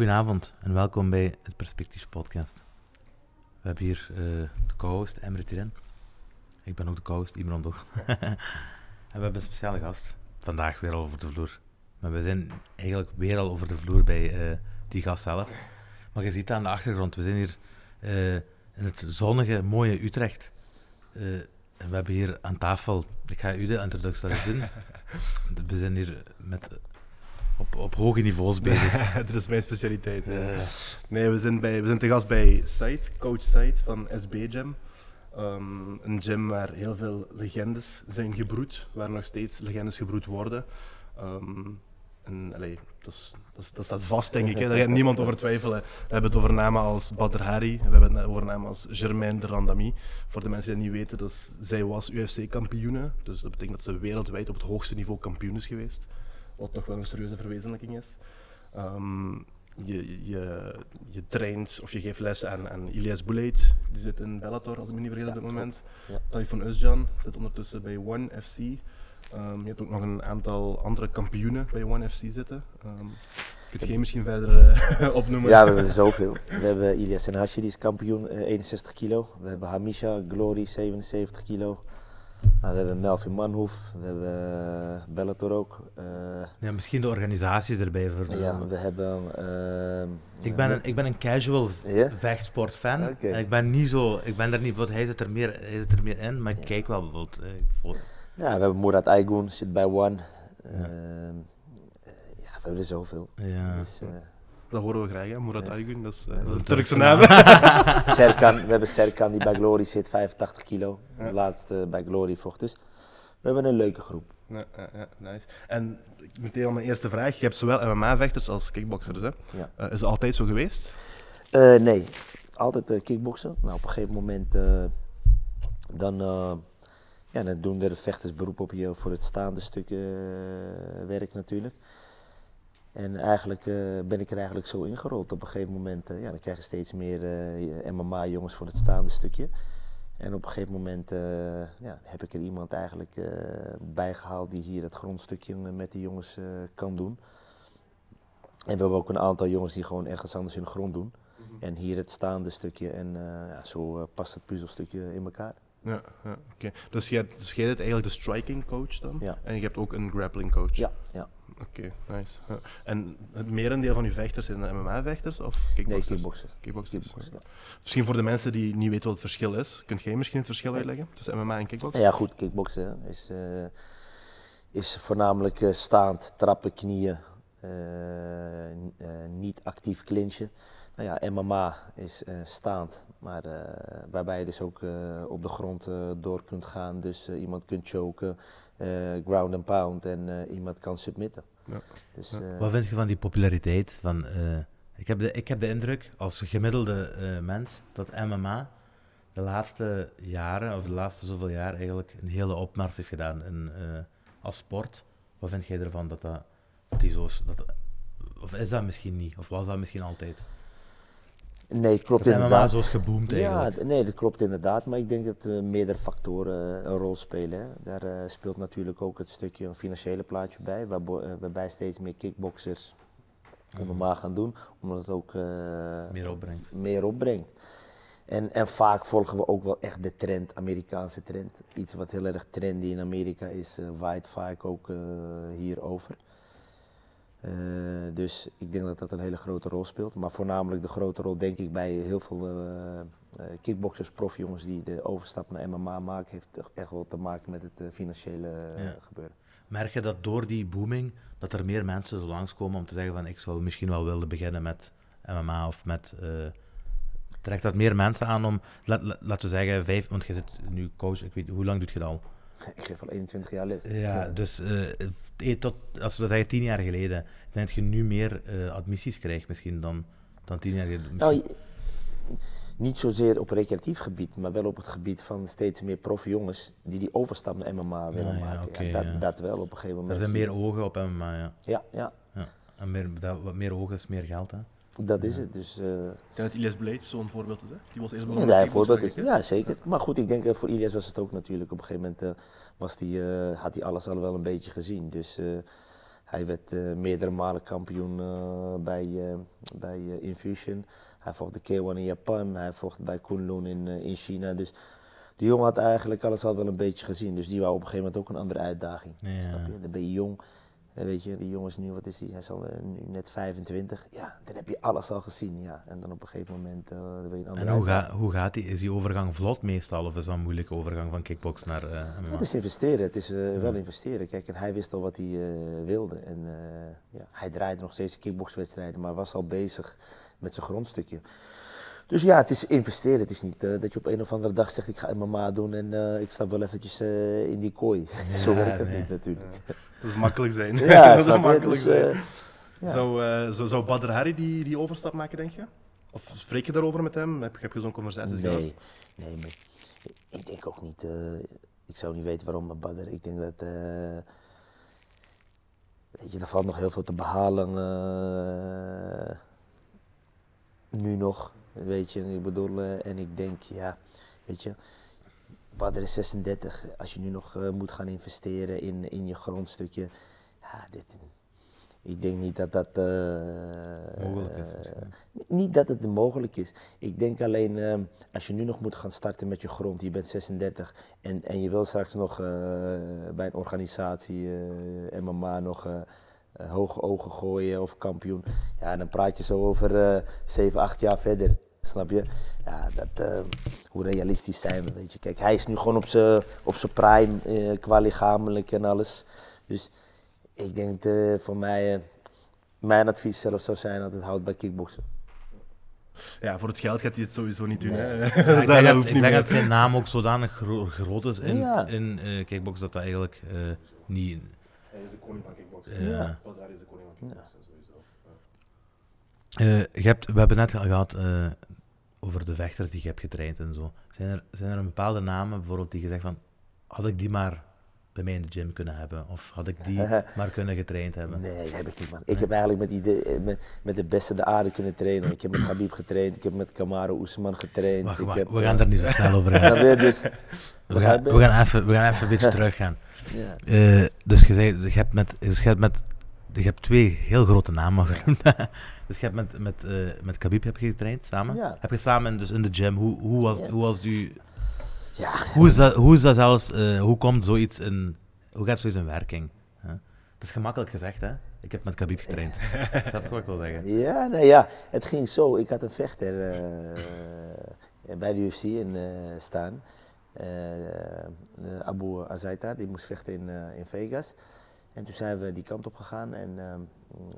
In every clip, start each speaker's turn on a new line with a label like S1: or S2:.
S1: Goedenavond en welkom bij het Perspectief Podcast. We hebben hier uh, de co-host Emre Tiren. Ik ben ook de co-host, Imran Dog. en we hebben een speciale gast. Vandaag weer al over de vloer. Maar we zijn eigenlijk weer al over de vloer bij uh, die gast zelf. Maar je ziet aan de achtergrond, we zijn hier uh, in het zonnige, mooie Utrecht. en we hebben hier aan tafel, ik ga u de introductie doen. we zijn hier met op, op hoge niveaus bezig.
S2: dat is mijn specialiteit. Nee, we zijn, bij, we zijn te gast bij Site, Coach Site van SB Gym. Um, een gym waar heel veel legendes zijn gebroed, waar nog steeds legendes gebroed worden. Um, en allee, dat, is, dat, is, dat, staat vast, denk ik. Hè. Daar gaat niemand over twijfelen. We hebben het over namen als Badr Hari, we hebben het over namen als Germaine de Randami. Voor de mensen die het niet weten, dat is, zij was UFC-kampioene. Dus dat betekent dat ze wereldwijd op het hoogste niveau kampioen is geweest wat toch wel een serieuze verwezenlijking is. Um, je, je, je traint of je geeft les aan, aan Ilias Boulet, die zit in Bellator, als ik me niet vergis op dit moment. Ja. Typhon Özcan zit ondertussen bij One FC. Um, ehm, je hebt ook nog een aantal andere kampioenen bij One FC zitten. Um, Kun je misschien verder uh, opnoemen?
S3: Ja, we hebben zoveel. We hebben Ilias Senhashi, die is kampioen, uh, 61 kilo. We hebben Hamisha Glory, 77 kilo. Nou, we hebben Melvin Manhoef, we hebben uh, Bellator ook. Uh,
S1: ja, misschien de organisaties erbij. Voor
S3: ja, we hebben... Uh,
S1: ik, ben een, ik ben een casual yeah? vechtsportfan. Okay. Ik ben niet zo... Ik ben er niet... Hij zit er meer, hij zit er meer in, maar ik kijk wel bijvoorbeeld...
S3: Uh, ja, we hebben Murat Aygun, zit bij One. Ja. Ehm, ja. we hebben er zoveel.
S1: Ja. Dus,
S2: dat horen we graag, hè? Murat ja. Aygun, dat is, uh, dat is een Turkse naam.
S3: Serkan, we hebben Serkan die bij Glory zit, 85 kilo. Ja. De laatste bij Glory vocht. Dus we hebben een leuke groep.
S2: Ja, ja, nice. En meteen al mijn eerste vraag. Je hebt zowel MMA-vechters als kickboxers, hè? Uh, is het altijd zo geweest?
S3: Uh, nee, altijd kickboksen. Nou, op een gegeven moment dan, ja, dan doen de vechters beroep op je voor het staande stuk werk natuurlijk. En eigenlijk uh, ben ik er eigenlijk zo ingerold. Op een gegeven moment uh, ja, dan krijg je steeds meer uh, eh, MMA-jongens voor het staande stukje. En op een gegeven moment ja, heb ik er iemand eigenlijk bijgehaald die hier het grondstukje met die jongens kan doen. En we hebben ook een aantal jongens die gewoon ergens anders in de grond doen. Mm -hmm. En hier het staande stukje. En ja, zo past het puzzelstukje in elkaar.
S2: Ja, ja oké. Dus jij dus bent eigenlijk de striking coach dan? Ja. En je hebt ook een grappling coach?
S3: Ja, ja.
S2: Oké, nice. Ja. En het merendeel van uw vechters zijn MMA-vechters of kickboxers?
S3: Nee, kickboxers.
S2: kickboxers. kickboxers ja. Misschien voor de mensen die niet weten wat het verschil is, kunt jij misschien het verschil uitleggen tussen MMA en kickboksen?
S3: Ja, goed. Kickboksen is, uh, is voornamelijk uh, staand, trappen, knieën, uh, niet actief clinchen. Nou ja, MMA is staand, maar waarbij je dus ook op de grond door kunt gaan. Dus iemand kunt choken, ground and pound en iemand kan submitten. Ja.
S1: Dus, uh, Wat vind je van die populariteit? Van, uh, ik, heb de, ik heb de indruk, als gemiddelde uh, mens, dat MMA de laatste jaren, of de laatste zoveel jaar, eigenlijk een hele opmars heeft gedaan in, als sport. Wat vind jij ervan dat dat, dat die zo... Dat, of is dat misschien niet? Of was dat misschien altijd?
S3: Nee, het klopt dat inderdaad.
S1: zoals geboomd
S3: Ja, nee, dat klopt inderdaad. Maar ik denk dat uh, meerdere factoren een rol spelen. Hè. Daar uh, speelt natuurlijk ook het stukje een financiële plaatje bij, waar, uh, waarbij steeds meer kickboxers normaal gaan doen, omdat het ook
S1: meer opbrengt.
S3: Meer opbrengt. En, en vaak volgen we ook wel echt de trend, Amerikaanse trend. Iets wat heel erg trendy in Amerika is, waait vaak ook hierover. Uh, dus ik denk dat dat een hele grote rol speelt. Maar voornamelijk de grote rol, denk ik, bij heel veel uh, kickboxers, profjongens die de overstap naar MMA maken, heeft echt wel te maken met het financiële ja. gebeuren.
S1: Merk je dat door die booming, dat er meer mensen zo langskomen om te zeggen van ik zou misschien wel willen beginnen met MMA of met... trekt dat meer mensen aan om, laten we zeggen, vijf, want je zit nu coach, ik weet, hoe lang doet je dat al?
S3: Ik geef al 21 jaar les.
S1: Ja, dus uh, tot, als we dat zeggen tien jaar geleden, denk je nu meer uh, admissies krijgt misschien dan, dan tien jaar geleden.
S3: Nou, niet zozeer op recreatief gebied, maar wel op het gebied van steeds meer profjongens die die overstap naar MMA willen ah, ja, maken. Okay, dat, dat, wel op een gegeven moment.
S1: Er zijn meer ogen op MMA, ja.
S3: Ja, ja.
S1: ja. En meer, dat, wat meer ogen is meer geld, hè?
S3: Dat is het. Dus, uh...
S2: Ik denk dat Ilias Bleets zo'n voorbeeld is. Hè? Die was eerst
S3: ja, ja, een voorbeeld is. Ja, zeker. Maar goed, ik denk uh, voor Ilias was het ook natuurlijk. Op een gegeven moment uh, was die, had hij alles al wel een beetje gezien. Dus hij werd eh, meerdere malen kampioen eh, bij, eh, bij eh, Infusion. Hij vocht de K1 in Japan. Hij vocht bij Kunlun in, eh, in China. Dus die jongen had eigenlijk alles al wel een beetje gezien. Dus die wou op een gegeven moment ook een andere uitdaging.
S1: Ja.
S3: Snap je? Dan ben je jong. Eh, weet je, die jongen is nu, wat is hij? Hij is al eh, nu net 25. Ja, dan heb je alles al gezien. Ja. En dan op een gegeven moment eh, dan wil je een andere
S1: En hoe, ga, hoe gaat die? Is die overgang vlot meestal? Of is dat een moeilijke overgang van kickbox naar eh?
S3: Het is investeren, het is eh, wel investeren. Kijk, en hij wist al wat hij eh, wilde. En eh, ja, hij draaide nog steeds kickboxwedstrijden, maar was al bezig met zijn grondstukje. Dus ja, het is investeren. Het is niet eh, dat je op een of andere dag zegt, ik ga MMA doen en eh, ik stap wel eventjes eh, in die kooi. Zo
S1: Ja,
S3: werkt het
S1: nee.
S3: niet natuurlijk.
S2: Dat is makkelijk zijn.
S3: Ja,
S2: dat
S3: je?
S2: makkelijk
S3: Dus,
S2: zijn.
S3: ja.
S2: Zou, eh, zou, zou Badr Hari die, die overstap maken, denk je? Of spreek je daarover met hem? Heb, heb je zo'n conversaties gehad?
S3: Nee, maar ik denk ook niet. eh, ik zou niet weten waarom, maar Badr. Ik denk dat. eh, weet je, er valt nog heel veel te behalen. eh, nu nog, weet je. Ik bedoel, en ik denk, ja, weet je. Badr is 36. Als je nu nog eh, moet gaan investeren in, in je grondstukje. Ja, dit, ik denk niet dat dat. eh,
S1: Mogelijk is
S3: eh, niet dat het mogelijk is. Ik denk alleen, ehm, als je nu nog moet gaan starten met je grond, je bent 36 en, en je wil straks nog bij een organisatie MMA nog hoge ogen gooien of kampioen. Ja, dan praat je zo over eh 7, 8 jaar verder. Snap je? Ja, dat, eh, hoe realistisch zijn we, weet je. Kijk, hij is nu gewoon op zijn op zijn prime, eh, qua lichamelijk en alles. Dus ik denk eh, voor mij, mijn advies zelf zou zijn dat het houdt bij kickboksen.
S2: Ja, voor het geld gaat hij het sowieso niet doen.
S3: Nee.
S2: Hè?
S1: Ja, ik
S2: Dat-
S1: denk,
S2: dat
S1: dat, ik denk dat zijn naam ook zodanig gro- groot is in,
S3: Ja.
S1: in eh, kickbox dat dat eigenlijk eh, niet...
S2: Hij is de koning van kickboksen.
S1: Ja.
S3: Ja.
S2: Hari is de koning van kickboksen, sowieso.
S1: Eh, je hebt, we hebben net al gehad eh, over de vechters die je hebt getraind en zo. Zijn er, zijn er een bepaalde namen bijvoorbeeld die je zegt van... Had ik die maar bij mij in de gym kunnen hebben? Of had ik die maar kunnen getraind hebben?
S3: Nee, heb ik niet, man. Ik heb eigenlijk met, die, de- met, met de beste de aarde kunnen trainen. Ik heb met Habib getraind, ik heb met Kamaru Usman getraind.
S1: Wacht,
S3: ik
S1: wacht,
S3: heb,
S1: we gaan
S3: eh,
S1: er niet zo snel over hebben.
S3: Dus,
S1: We gaan, we, gaan even, we gaan even een beetje teruggaan.
S3: ja.
S1: Eh, dus je, zei, je, hebt met, dus je, hebt met, je hebt twee heel grote namen genoemd. dus je hebt met, met, eh, met Khabib heb je getraind samen?
S3: Ja.
S1: Heb je samen in- dus in de gym? Hoe, hoe, was,
S3: Ja.
S1: hoe was die...
S3: ja,
S1: Hoe is dat, hoe is dat zelfs... eh, hoe komt zoiets in... Hoe gaat zoiets in werking? Het is gemakkelijk gezegd, hè? Ik heb met Khabib getraind. Je wat ik wil zeggen?
S3: Ja, nee, ja, het ging zo. Ik had een vechter eh, bij de UFC in, staan. Abu Azaita, die moest vechten in, in Vegas. En toen zijn we die kant op gegaan en ehm,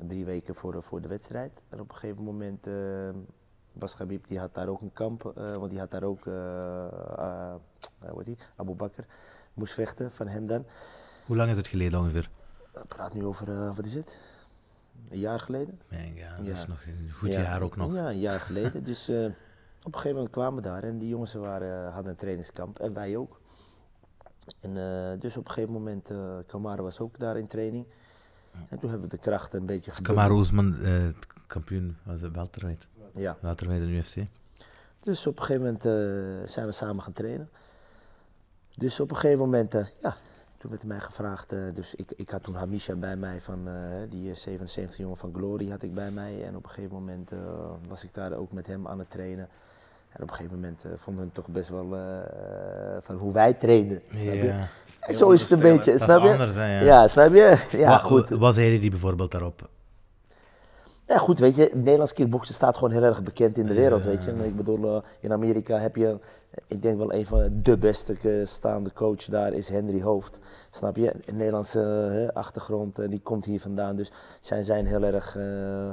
S3: drie weken voor, de- voor de wedstrijd. En op een gegeven moment ehm, was Khabib, die had daar ook een kamp, eh, want die had daar ook, eh eh, die, Abu Bakr, moest vechten van hem dan.
S1: Hoe lang is het geleden ongeveer?
S3: Ik praat nu over, eh, wat is het? Een jaar geleden?
S1: Nee, ja, dat
S3: Ja.
S1: is nog een goed
S3: Ja,
S1: jaar ook nog.
S3: Ja, een jaar geleden. dus eh, op een gegeven moment kwamen we daar en die jongens waren, hadden een trainingskamp en wij ook. En eh, dus op een gegeven moment, eh Kamara was ook daar in training. En toen hebben we de krachten een beetje gebundeld.
S1: Kamaru Usman, eh, kampioen, was het welterweight.
S3: Ja.
S1: Welterweight in de UFC.
S3: Dus op een gegeven moment zijn we samen gaan trainen. Dus op een gegeven moment, ja, toen werd mij gevraagd. dus ik, ik had toen Hamisha bij mij, van, die 77 jongen van Glory had ik bij mij. En op een gegeven moment was ik daar ook met hem aan het trainen. En op een gegeven moment eh, vonden hun toch best wel eh, van hoe wij trainden. Snap je?
S1: Ja,
S3: En zo is het een beetje,
S1: dat
S3: snap je?
S1: anders, hè, ja.
S3: Ja, snap je? Ja, goed.
S1: Was hij die bijvoorbeeld daarop?
S3: Ja, goed, weet je, Nederlands kickboksen staat gewoon heel erg bekend in de wereld,
S1: Ja.
S3: weet je. Ik bedoel, eh, in Amerika heb je, ik denk wel een van de beste eh, staande coach daar is Henry Hoofd. Snap je? Een Nederlandse achtergrond, die komt hier vandaan. Dus zij zijn heel erg, eh,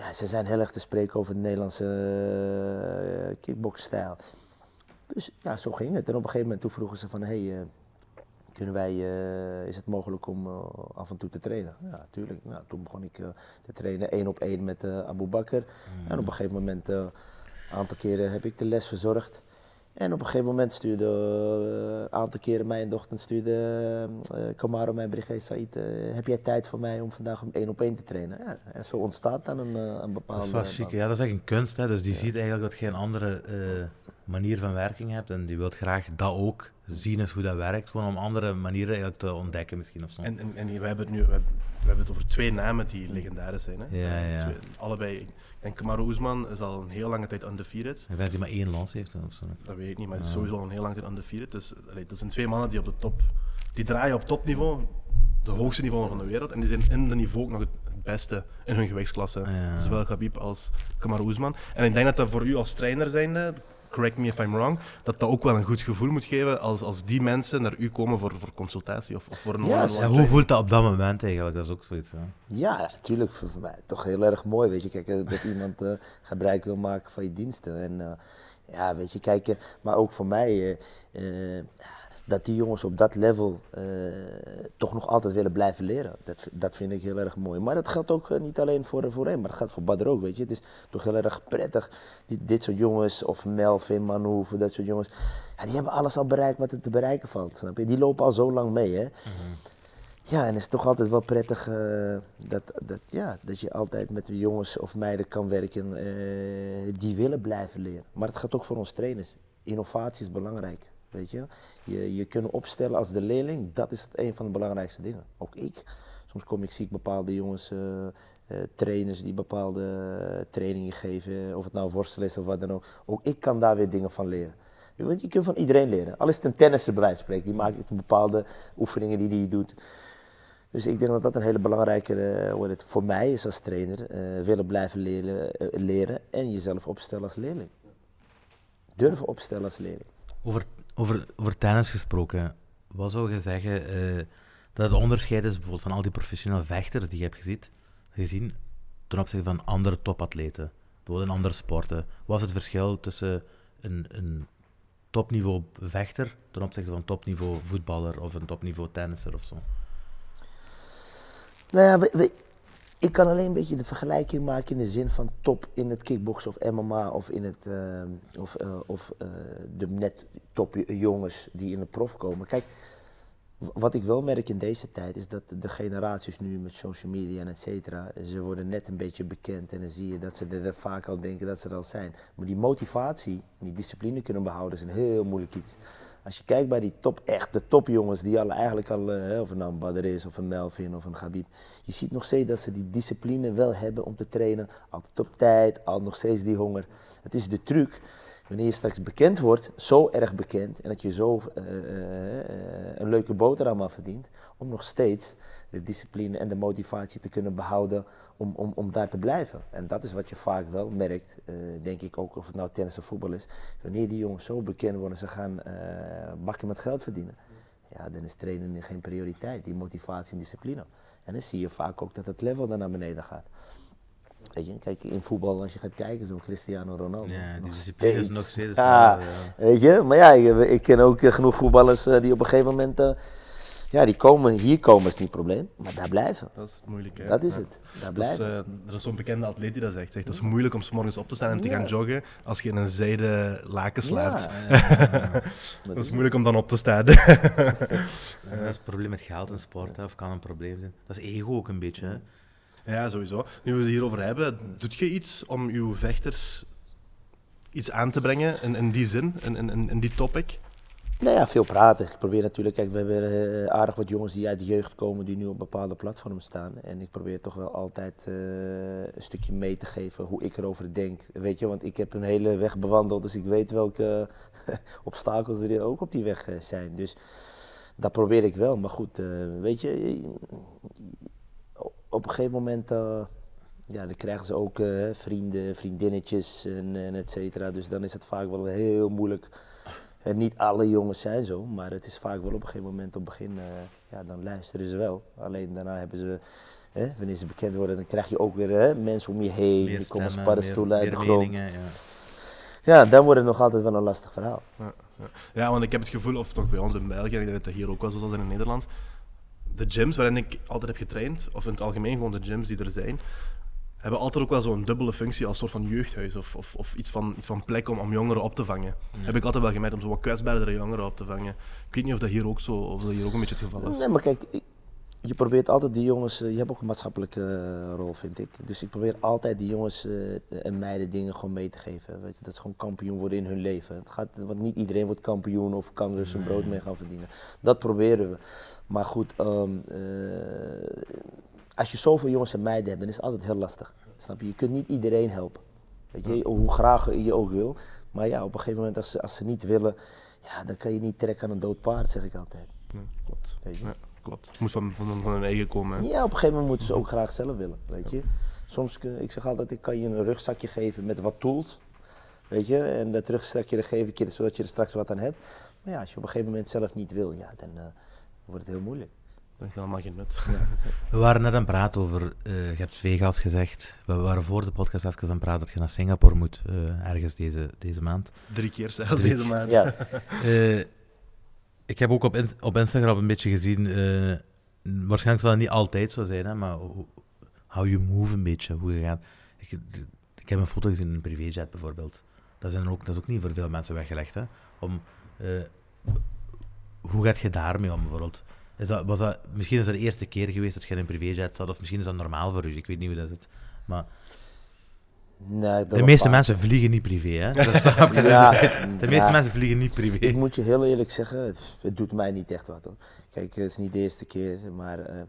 S3: ja, zij zijn heel erg te spreken over het Nederlandse uh, kickboxstijl. Dus ja, zo ging het. En op een gegeven moment toen vroegen ze van, hey, eh, kunnen wij, eh, is het mogelijk om eh, af en toe te trainen? Ja, natuurlijk. Nou, toen begon ik eh, te trainen één op één met eh Abu Bakr. En op een gegeven moment, eh, een aantal keren heb ik de les verzorgd. En op een gegeven moment stuurde, eh, een aantal keren mijn dochter stuurde uh, Kamaro mijn brigade Said, eh, heb jij tijd voor mij om vandaag om één op één te trainen? Ja, en zo ontstaat dan een, eh, een
S1: Dat
S3: bepaalde...
S1: is wel chic. Ja, dat is echt een kunst. Hè? Dus die ziet eigenlijk dat geen andere eh, manier van werking hebt en die wilt graag dat ook zien eens hoe dat werkt, gewoon om andere manieren eigenlijk te ontdekken misschien of zo.
S2: En, en, en we hebben het nu we hebben, we hebben het over twee namen die legendarisch zijn. Hè?
S1: Ja, ja.
S2: Twee- allebei. Denk Kamaru Oesman is al een heel lange tijd undefeated.
S1: Ik denk dat hij maar één lans heeft of zo.
S2: Dat weet ik niet, maar het is sowieso al een heel lange tijd undefeated. Dus allee, dat zijn twee mannen die op de top, die draaien op topniveau, de hoogste niveau van de wereld. En die zijn in de niveau ook nog het beste in hun gewichtsklasse.
S1: Ja.
S2: Zowel Khabib als Kamaru Oesman. En ik denk dat dat voor u als trainer zijnde, correct me if I'm wrong, dat dat ook wel een goed gevoel moet geven als, als die mensen naar u komen voor, voor consultatie of, of voor een
S3: Ja,
S2: training.
S1: hoe voelt dat op dat moment eigenlijk? Dat is ook zoiets. Hè?
S3: Ja, natuurlijk. Voor mij toch heel erg mooi. Weet je, kijk, eh, dat iemand eh, gebruik wil maken van je diensten. En eh, ja, weet je, kijken. Maar ook voor mij, eh, eh, dat die jongens op dat level eh, toch nog altijd willen blijven leren. Dat, dat vind ik heel erg mooi. Maar dat geldt ook eh, niet alleen voor, voor hem, maar dat geldt voor Badr ook. Weet je, het is toch heel erg prettig. Dit, dit soort jongens, of Melvin, Manouf, dat soort jongens. Ja, die hebben alles al bereikt wat er te bereiken valt. Snap je? Die lopen al zo lang mee. Hè? Ja, en het is toch altijd wel prettig eh, dat, dat, ja, dat je altijd met de jongens of meiden kan werken die willen blijven leren. Maar het gaat ook voor ons trainers. Innovatie is belangrijk, weet je. Je, kunnen opstellen als de leerling, dat is een van de belangrijkste dingen. Ook ik. Soms kom ik, zie ik bepaalde jongens, eh, eh, trainers die bepaalde eh, trainingen geven, of het nou worstelen is of wat dan ook. Ook ik kan daar weer dingen van leren. Je, kunt van iedereen leren. Al is het een tennisser bij wijze van spreken, die maakt bepaalde oefeningen die hij doet. Dus ik denk dat dat een hele belangrijke het, voor mij is als trainer. willen blijven leren, leren en jezelf opstellen als leerling. Durven opstellen als leerling.
S1: Over, over, over tennis gesproken, wat zou je zeggen eh, dat het onderscheid is bijvoorbeeld van al die professionele vechters die je hebt gezien, gezien ten opzichte van andere topatleten, bijvoorbeeld in andere sporten? Wat is het verschil tussen een, een topniveau vechter ten opzichte van topniveau voetballer of een topniveau tennisser of zo?
S3: Nou ja, we- ik kan alleen een beetje de vergelijking maken in de zin van top in het kickboksen of MMA of in het eh, of, eh, of eh, de net top jongens die in de prof komen. Kijk, wat ik wel merk in deze tijd is dat de generaties nu met social media en et cetera, ze worden net een beetje bekend en dan zie je dat ze er vaak al denken dat ze er al zijn. Maar die motivatie en die discipline kunnen behouden is een heel moeilijk iets. Als je kijkt bij die top, echt de topjongens die al eigenlijk al, eh, of nou een is of een Melvin of een Khabib, je ziet nog steeds dat ze die discipline wel hebben om te trainen. Altijd op tijd, al nog steeds die honger. Het is de truc, wanneer je straks bekend wordt, zo erg bekend en dat je zo eh, eh, een leuke boterham aan verdient, om nog steeds de discipline en de motivatie te kunnen behouden om, om, om daar te blijven. En dat is wat je vaak wel merkt, eh, denk ik ook, of het nou tennis of voetbal is. Wanneer die jongens zo bekend worden, ze gaan eh, bakken met geld verdienen. Ja, dan is trainen geen prioriteit, die motivatie en discipline. En dan zie je vaak ook dat het level dan naar beneden gaat. Weet je, kijk in voetbal, als je gaat kijken, zo'n Cristiano Ronaldo.
S1: Ja, die discipline is nog steeds
S3: Ja, Weet je, maar ja, ik, ik ken ook eh, genoeg voetballers die op een gegeven moment, ja, die komen, hier komen is niet het probleem, maar daar blijven.
S2: Dat is moeilijk. Hè?
S3: Dat is
S2: Ja.
S3: het, daar
S2: Dat is,
S3: blijven.
S2: eh, er is zo'n bekende atleet die dat zegt. zegt. Het is moeilijk om 's morgens op te staan en te
S3: Ja.
S2: gaan joggen als je in een zijde laken slaapt.
S3: Ja,
S2: Dat is moeilijk om dan op te staan.
S1: Ja, dat is het probleem met geld in sport, hè, of kan een probleem zijn. Dat is ego ook een beetje. Hè.
S2: ja, sowieso. Nu we het hierover hebben, doet je iets om uw vechters iets aan te brengen in, in die zin, in, in, in- in die topic?
S3: Nou ja, veel praten. Ik probeer natuurlijk, kijk, we hebben eh, aardig wat jongens die uit de jeugd komen, die nu op bepaalde platforms staan. En ik probeer toch wel altijd eh, een stukje mee te geven hoe ik erover denk. Weet je, want ik heb een hele weg bewandeld, dus ik weet welke obstakels er ook op die weg eh, zijn. Dus dat probeer ik wel. Maar goed, weet je, op een gegeven moment. ja, dan krijgen ze ook vrienden, vriendinnetjes en, en et cetera. Dus dan is het vaak wel heel moeilijk. En niet alle jongens zijn zo, maar het is vaak wel op een gegeven moment op het begin, eh, ja, dan luisteren ze wel. Alleen daarna hebben ze, hè, wanneer ze bekend worden, dan krijg je ook weer hè, mensen om je heen,
S1: Meer
S3: die komen als paddenstoelen uit de grond.
S1: ja.
S3: Ja, dan wordt het nog altijd wel een lastig verhaal.
S2: Ja, ja. ja, want ik heb het gevoel, of toch bij ons in België, en ik denk dat dat hier ook wel zo is als in Nederland, de gyms waarin ik altijd heb getraind, of in het algemeen gewoon de gyms die er zijn, hebben altijd ook wel zo'n dubbele functie als soort van jeugdhuis of, of, of iets, van, iets van plek om, om jongeren op te vangen. Heb ik altijd wel gemerkt om zo wat kwetsbaardere jongeren op te vangen. Ik weet niet of dat hier ook, zo, of dat hier ook een beetje het geval is.
S3: Nee, maar kijk, je probeert altijd die jongens, eh, je hebt ook een maatschappelijke eh, rol, vind ik. Dus ik probeer altijd die jongens eh, en meiden dingen gewoon mee te geven. Weet je, dat ze gewoon kampioen worden in hun leven. Het gaat, want niet iedereen wordt kampioen of kan er zijn brood mee gaan verdienen. Dat proberen we. Maar goed, ehm, als je zoveel jongens en meiden hebt, dan is het altijd heel lastig. Snap je? Je kunt niet iedereen helpen. Weet je, hoe graag je ook wil. Maar ja, op een gegeven moment, als ze, als ze niet willen, ja, dan kan je niet trekken aan een dood paard, zeg ik altijd.
S2: Ja, klopt. Weet je? Ja klopt. Het moet van, van, van hun eigen komen.
S3: Ja, op een gegeven moment moeten ze ook graag zelf willen, weet je. Soms, ik zeg altijd, ik kan je een rugzakje geven met wat tools, weet je. En dat rugzakje dan geef ik je zodat je er straks wat aan hebt. Maar ja, als je op een gegeven moment zelf niet wil, ja, dan uh, wordt het heel moeilijk.
S2: Dan is helemaal geen nut.
S1: We waren net aan het praten over, uh, je hebt Vegas gezegd. We waren voor de podcast even aan het praten dat je naar Singapore moet, uh, ergens deze, deze maand.
S2: Drie keer zelfs deze maand.
S3: Ja.
S1: ik heb ook op, op Instagram een beetje gezien, uh, waarschijnlijk zal het niet altijd zo zijn, hè, maar hou je move een beetje, hoe je gaat. Ik, ik heb een foto gezien in een privéjet bijvoorbeeld. Dat, zijn ook, dat is ook niet voor veel mensen weggelegd. Hè, om, uh, hoe gaat je daarmee om bijvoorbeeld? Is dat, was dat, misschien is dat de eerste keer geweest dat je in een privéjet zat, of misschien is dat normaal voor u, ik weet niet hoe dat zit. Maar
S3: Nee,
S1: de meeste mensen vliegen niet privé, hè? Dat ja, de meeste mensen vliegen niet privé.
S3: Ik moet je heel eerlijk zeggen, het, het, doet mij niet echt wat hoor. Kijk, het is niet de eerste keer, maar uh,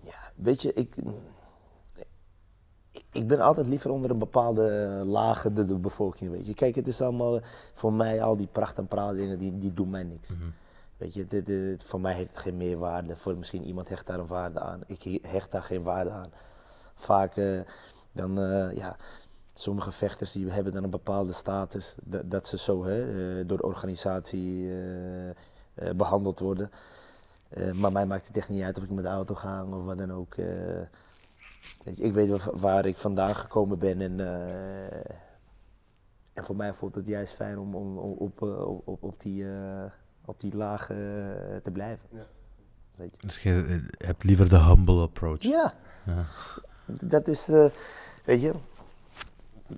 S3: ja, weet je, ik, ik ben altijd liever onder een bepaalde laag de, de, bevolking, weet je. Kijk, het is allemaal, voor mij, al die pracht en praal dingen, die, die doen mij niks. Mm -hmm. Weet je, de, voor mij heeft het geen meerwaarde. Voor misschien iemand hecht daar een waarde aan. Ik hecht daar geen waarde aan. Vaak... Uh, dan uh, ja, sommige vechters die hebben dan een bepaalde status dat, dat ze zo hè, uh, door de organisatie behandeld worden. maar mij maakt het echt niet uit of ik met de auto ga of wat dan ook. Weet je, ik weet waar ik vandaan gekomen ben en, en voor mij voelt het juist fijn om, om, om op, op, op, die, op die laag te blijven. Ja.
S1: Weet je. Dus je hebt liever de humble approach?
S3: Ja. ja. Dat is, uh, weet je,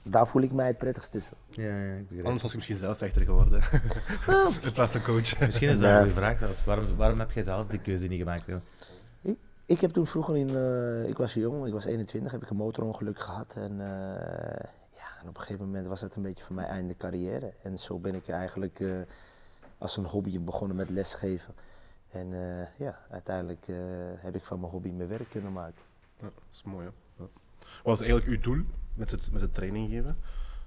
S3: daar voel ik mij het prettigst tussen.
S2: Ja, ja, ik Anders was ik misschien zelf vechter geworden. In plaats van coach.
S1: Misschien is dat ja. een vraag zelfs. Waarom, waarom heb jij zelf die keuze niet gemaakt?
S3: Ik, ik, heb toen vroeger in, uh, ik was jong, ik was 21, heb ik een motorongeluk gehad. En, uh, ja, en op een gegeven moment was het een beetje voor mij einde carrière. En zo ben ik eigenlijk uh, als een hobby begonnen met lesgeven. En ja, uiteindelijk heb ik van mijn hobby mijn werk kunnen maken.
S2: Ja, dat is mooi. Hè? Ja. Wat is eigenlijk uw doel met het, met het training geven?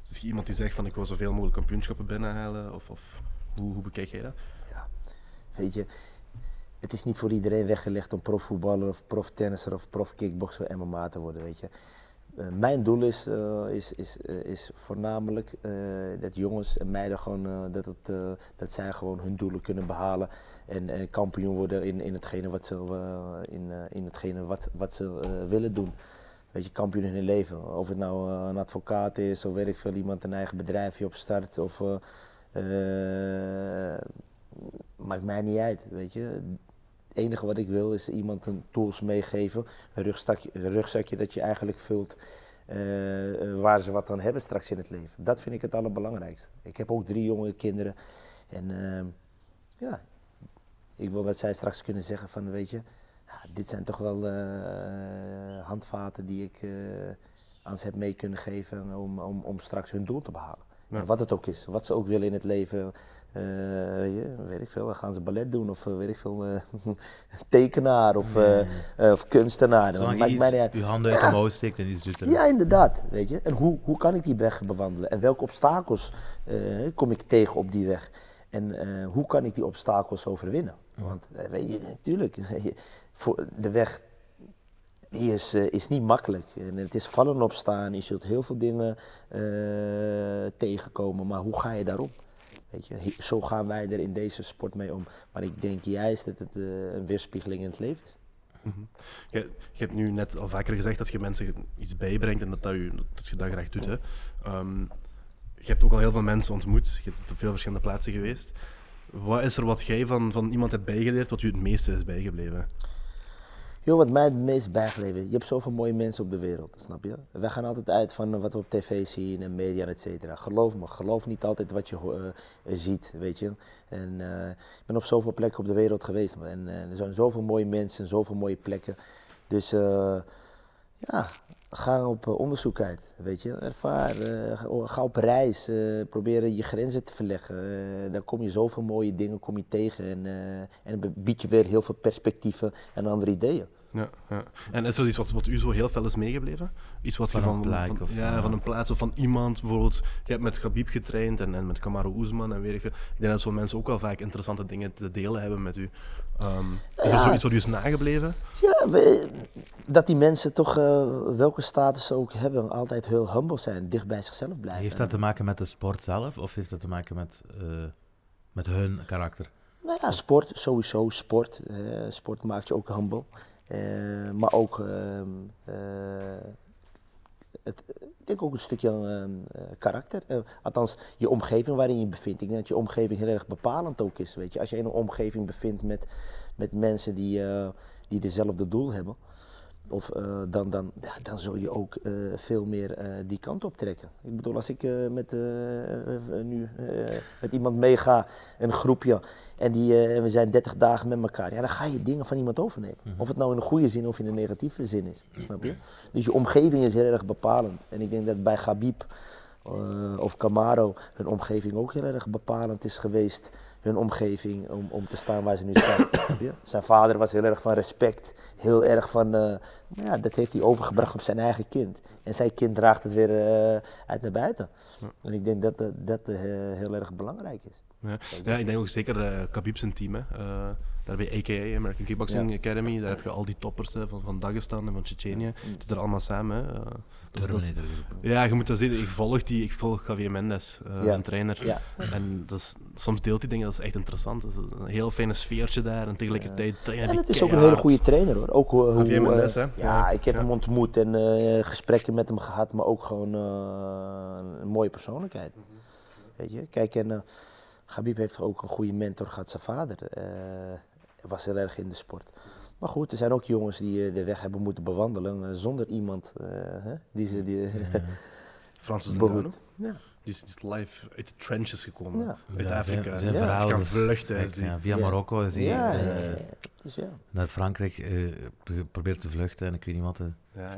S2: Is er iemand die zegt van ik wil zoveel mogelijk kampioenschappen binnenhalen? Of, of hoe, hoe bekijk jij dat?
S3: Ja, weet je, het is niet voor iedereen weggelegd om profvoetballer of proftennisser of profkickboxer MMA te worden, weet je. Uh, mijn doel is, uh, is, is, uh, is voornamelijk dat jongens en meiden gewoon, dat, het, dat zij gewoon hun doelen kunnen behalen en kampioen worden in, in hetgene wat ze, in, in hetgene wat, wat ze willen doen. Weet je, kampioen in hun leven. Of het nou een advocaat is, of weet ik veel, iemand een eigen bedrijfje opstart. Of, maakt mij niet uit, weet je. Het enige wat ik wil is iemand een tools meegeven, een rugzakje, een rugzakje dat je eigenlijk vult uh, waar ze wat aan hebben straks in het leven. Dat vind ik het allerbelangrijkste. Ik heb ook drie jonge kinderen en uh, ja, ik wil dat zij straks kunnen zeggen van weet je, dit zijn toch wel uh, handvaten die ik aan ze heb mee kunnen geven om, om, om straks hun doel te behalen. Ja. Wat het ook is, wat ze ook willen in het leven. Uh, weet ik veel, dan gaan ze ballet doen of uh, weet ik veel, uh, tekenaar of, of kunstenaar.
S1: Dan maakt mij niet Je handen uit ja. omhoog stikt en iets doet er.
S3: Ja, inderdaad. Weet je. En hoe, hoe kan ik die weg bewandelen? En welke obstakels kom ik tegen op die weg? En hoe kan ik die obstakels overwinnen? Want weet je, natuurlijk, voor de weg die is, uh, is niet makkelijk. En het is vallen opstaan. Je zult heel veel dingen uh, tegenkomen. Maar hoe ga je daarom? Weet je, zo gaan wij er in deze sport mee om. Maar ik denk juist dat het uh, een weerspiegeling in het leven is.
S2: -hmm. je, je, hebt nu net al vaker gezegd dat je mensen iets bijbrengt en dat, dat, u, dat je dat graag doet. Hè? Um, je hebt ook al heel veel mensen ontmoet. Je bent op veel verschillende plaatsen geweest. Wat is er wat jij van, van iemand hebt bijgeleerd wat u het meeste is bijgebleven?
S3: Joh, wat mij het meest bijgeleverd, je hebt zoveel mooie mensen op de wereld, snap je? Wij gaan altijd uit van wat we op tv zien en media, et cetera. Geloof me, geloof niet altijd wat je uh, ziet, weet je. En uh, ik ben op zoveel plekken op de wereld geweest. En er zijn zoveel mooie mensen en zoveel mooie plekken. Dus ja, ga op onderzoek uit, weet je. Ervaar, ga op reis, probeer je grenzen te verleggen. dan kom je zoveel mooie dingen kom je tegen en, en biedt je weer heel veel perspectieven en andere ideeën.
S2: Ja, ja. En is er iets wat, wat u zo heel veel is meegebleven? Iets wat
S1: van
S2: je
S1: van, van,
S2: of, ja, van een plaats of van iemand, bijvoorbeeld, je hebt met Gabib getraind en, en met Kamaru Oesman en weet ik veel. Ik denk dat zo'n mensen ook wel vaak interessante dingen te delen hebben met u. Um, is er zoiets wat u is nagebleven?
S3: Ja, we, dat die mensen toch, uh, welke status ze ook hebben, altijd heel humble zijn, dicht bij zichzelf blijven.
S1: Heeft dat te maken met de sport zelf of heeft dat te maken met, uh, met hun karakter?
S3: Nou ja, sport, sowieso sport. Uh, sport maakt je ook humble. Uh, maar ook, uh, het, ik denk ook een stukje ehm, karakter. althans, je omgeving waarin je bevindt. Ik denk dat je omgeving heel erg bepalend ook is. Weet je. Als je in een omgeving bevindt met, met mensen die, die dezelfde doel hebben of, uh, dan, dan, dan zul je ook uh, veel meer uh, die kant op trekken. Ik bedoel, als ik met, nu, met iemand meega, een groepje, en die, we zijn 30 dagen met elkaar, ja, dan ga je dingen van iemand overnemen. Mm -hmm. Of het nou in een goede zin of in een negatieve zin is, snap je? Dus je omgeving is heel erg bepalend. En ik denk dat bij Gabib of Camaro hun omgeving ook heel erg bepalend is geweest hun omgeving om, om te staan waar ze nu staan. Zijn vader was heel erg van respect, heel erg van, uh, ja, dat heeft hij overgebracht op zijn eigen kind. En zijn kind draagt het weer uh, uit naar buiten. Ja. En ik denk dat dat, dat uh, heel erg belangrijk is.
S2: Ja, ja ik denk ook zeker Khabib zijn team. Hè. daar bij AKA, American Kickboxing ja. Academy, daar heb je al die toppers hè, van, van Dagestan en van Tsjetsjenië. Ja. Die er allemaal samen. Hè. Dus dat is, ja, je moet dat zien. Ik volg die, ik volg Javier Mendes, uh, ja. een trainer. Ja. En dat is, soms deelt hij dingen, dat is echt interessant. Dat is een heel fijne sfeertje daar en tegelijkertijd ja.
S3: En het is ook een hele goede trainer hoor. Ook hoe, Javier hoe, Mendes, uh, hè? Ja, ik heb hem ontmoet en uh, gesprekken met hem gehad, maar ook gewoon een mooie persoonlijkheid. Weet je, kijk, en Gabib heeft ook een goede mentor gehad, zijn vader. was heel erg in de sport. Maar goed, er zijn ook jongens die de weg hebben moeten bewandelen zonder iemand uh, hè, die ze. Die,
S2: ja. Francis Behoed. Ja. Die is, live uit de trenches gekomen. Ja. Uit ja, Afrika. Zijn,
S1: zijn
S2: kan
S1: is,
S2: vluchten.
S1: Die. via Marokko is hij
S3: ja,
S1: uh,
S3: dus
S1: naar Frankrijk uh, probeert te vluchten en ik weet niet wat.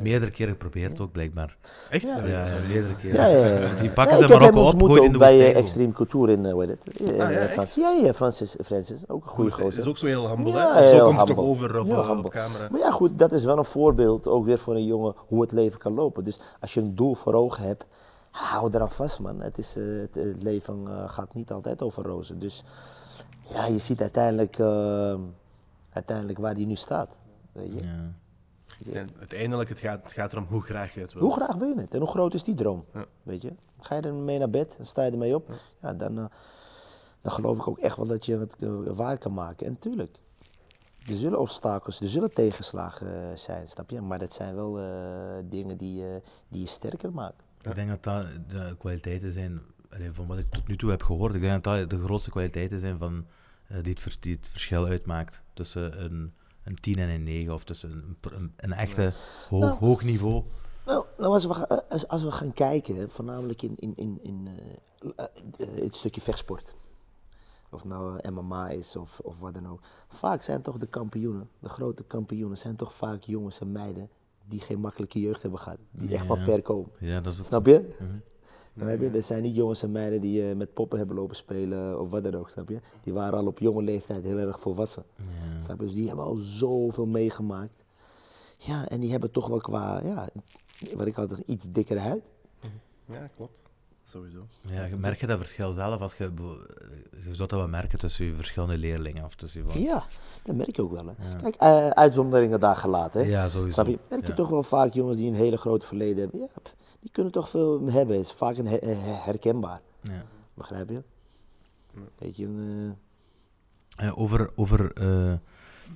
S1: meerdere keren geprobeerd ook, blijkbaar.
S2: Echt?
S1: Ja, meerdere keren.
S3: Ja, ja, ja.
S1: Die pakken ze Marokko op, gooien in de
S3: bij Extreme Couture in, hoe heet het? Ah, ja, Frans. ja, ja, Francis, Francis, ook een goede gozer.
S2: is ook zo heel humble, hè? Zo komt het toch over op, op camera.
S3: Maar ja, goed, dat is wel een voorbeeld, ook weer voor een jongen, hoe het leven kan lopen. Dus als je een doel voor ogen hebt, hou eraan vast, man. Het, is, uh, het, het, leven uh, gaat niet altijd over rozen. Dus ja, je ziet uiteindelijk, uh, uiteindelijk waar die nu staat. Weet je? Ja.
S2: En uiteindelijk het gaat het gaat erom hoe graag je het wil.
S3: Hoe graag wil je het en hoe groot is die droom? Ja. Weet je? Ga je er mee naar bed en sta je ermee op, ja. ja dan, dan geloof ik ook echt wel dat je het waar kan maken. En tuurlijk, er zullen obstakels, er zullen tegenslagen zijn, snap je? Maar dat zijn wel dingen die, die je sterker maken.
S1: Ik denk dat dat de kwaliteiten zijn, van wat ik tot nu toe heb gehoord, ik denk dat dat de grootste kwaliteiten zijn van, uh, die, het, die, het, verschil uitmaakt tussen een, een 10 en een 9 of tussen een, een, een echte hoog, nou, hoog niveau.
S3: Nou, nou als, we, als, als, we gaan kijken, voornamelijk in, in, in, in uh, uh, het stukje vechtsport. Of nou MMA is of, of wat dan ook. Vaak zijn toch de kampioenen, de grote kampioenen, zijn toch vaak jongens en meiden die geen makkelijke jeugd hebben gehad. Die ja, echt van ver komen.
S1: Ja, dat is
S3: snap je? Mm -hmm. Dan heb je, dat zijn niet jongens en meiden die uh, met poppen hebben lopen spelen of wat dan ook, snap je? Die waren al op jonge leeftijd heel erg volwassen. Ja. Snap je? Dus die hebben al zoveel meegemaakt. Ja, en die hebben toch wel qua, ja, wat ik altijd iets dikkere huid.
S2: Ja, klopt. Sowieso.
S1: Ja, merk je dat verschil zelf als je, je zou dat wel merken tussen je verschillende leerlingen? Of tussen van...
S3: Ja, dat merk je ook wel. Hè. Ja. Kijk, uh, uitzonderingen daar gelaten. Hè.
S1: Ja, sowieso.
S3: Snap je? Merk je ja. toch wel vaak jongens die een hele grote verleden hebben. Ja, die kunnen toch veel hebben. Is vaak een her herkenbaar.
S1: Ja.
S3: Begrijp je? Weet je,
S1: uh... over, over uh,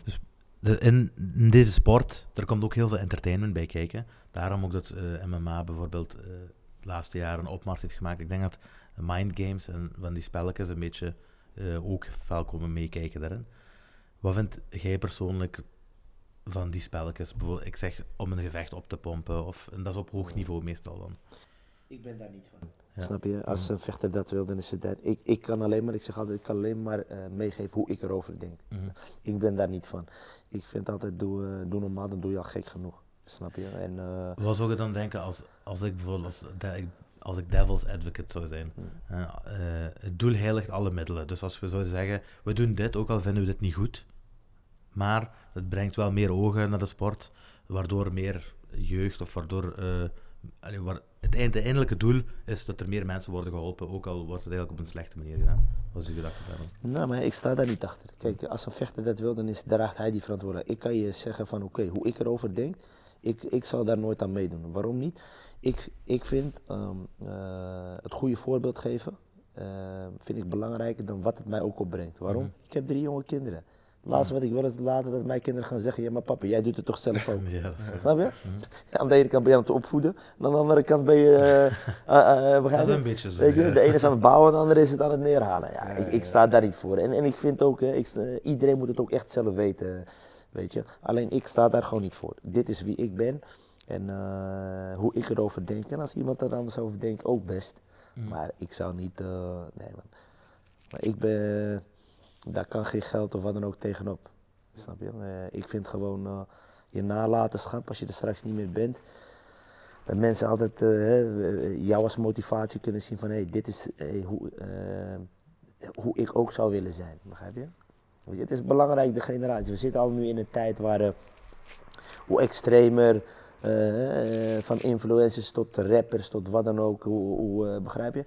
S1: dus de, in, in, deze sport, er komt ook heel veel entertainment bij kijken. Daarom ook dat MMA bijvoorbeeld de laatste jaren een opmars heeft gemaakt. Ik denk dat mind games en van die spelletjes een beetje uh, ook veel komen meekijken daarin. Wat vind jij persoonlijk van die spelletjes? Bijvoorbeeld, ik zeg om een gevecht op te pompen, of, en dat is op hoog niveau meestal dan.
S3: Ik ben daar niet van.
S1: Ja.
S3: Snap je? Als een vechter dat wil, dan is het dat. Ik, ik kan alleen maar, ik zeg altijd, ik kan alleen maar eh, meegeven hoe ik erover denk.
S1: Mhm.
S3: Ik ben daar niet van. Ik vind altijd, doe, eh, doe normaal, dan doe je al gek genoeg. Snap je? En, eh,
S1: Wat zou je dan denken als, als ik bijvoorbeeld als, de- als ik devil's advocate zou zijn?
S3: Hmm.
S1: Eh, eh, het doel heiligt alle middelen. Dus als we zouden zeggen, we doen dit, ook al vinden we dit niet goed, maar het brengt wel meer ogen naar de sport, waardoor meer jeugd of waardoor... allee, waar, het eind- het eindelijke doel is dat er meer mensen worden geholpen, ook al wordt het eigenlijk op een slechte manier gedaan. Wat is uw gedachte daarom?
S3: Nou, maar ik sta daar niet achter. Kijk, als een vechter dat wil, dan is, draagt hij die verantwoordelijkheid. Ik kan je zeggen van, oké, hoe ik erover denk, ik, ik zal daar nooit aan meedoen. Waarom niet? Ik, ik vind ehm, eh, het goede voorbeeld geven, eh, vind ik belangrijker dan wat het mij ook opbrengt. Waarom?
S1: Mhm.
S3: Ik heb drie jonge kinderen. Het laatste wat ik wil is later dat mijn kinderen gaan zeggen, ja maar papa, jij doet het toch zelf ook.
S1: Ja.
S3: Snap je? Aan de ene kant ben je aan het opvoeden, en aan de andere kant ben je,
S1: Dat is
S3: je?
S1: een beetje zo.
S3: Je, de ene is aan het bouwen, de andere is het aan het neerhalen. Ja,
S2: Ja,
S3: ik, ik sta daar niet voor. En, en ik vind ook, ik, iedereen moet het ook echt zelf weten. Weet je. Alleen ik sta daar gewoon niet voor. Dit is wie ik ben en eh, hoe ik erover denk. En als iemand er anders over denkt, ook best.
S1: Mm.
S3: Maar ik zou niet, eh, nee man. Maar ik ben, daar kan geen geld of wat dan ook tegenop. Snap je? Eh, ik vind gewoon je nalatenschap, als je er straks niet meer bent, dat mensen altijd jou als motivatie kunnen zien van hé, dit is hoe, hoe ik ook zou willen zijn. Begrijp je? Je? Het is belangrijk, de generatie. We zitten al nu in een tijd waar eh, hoe extremer, eh, eh, van influencers tot rappers, tot wat dan ook, hoe, hoe, begrijp je?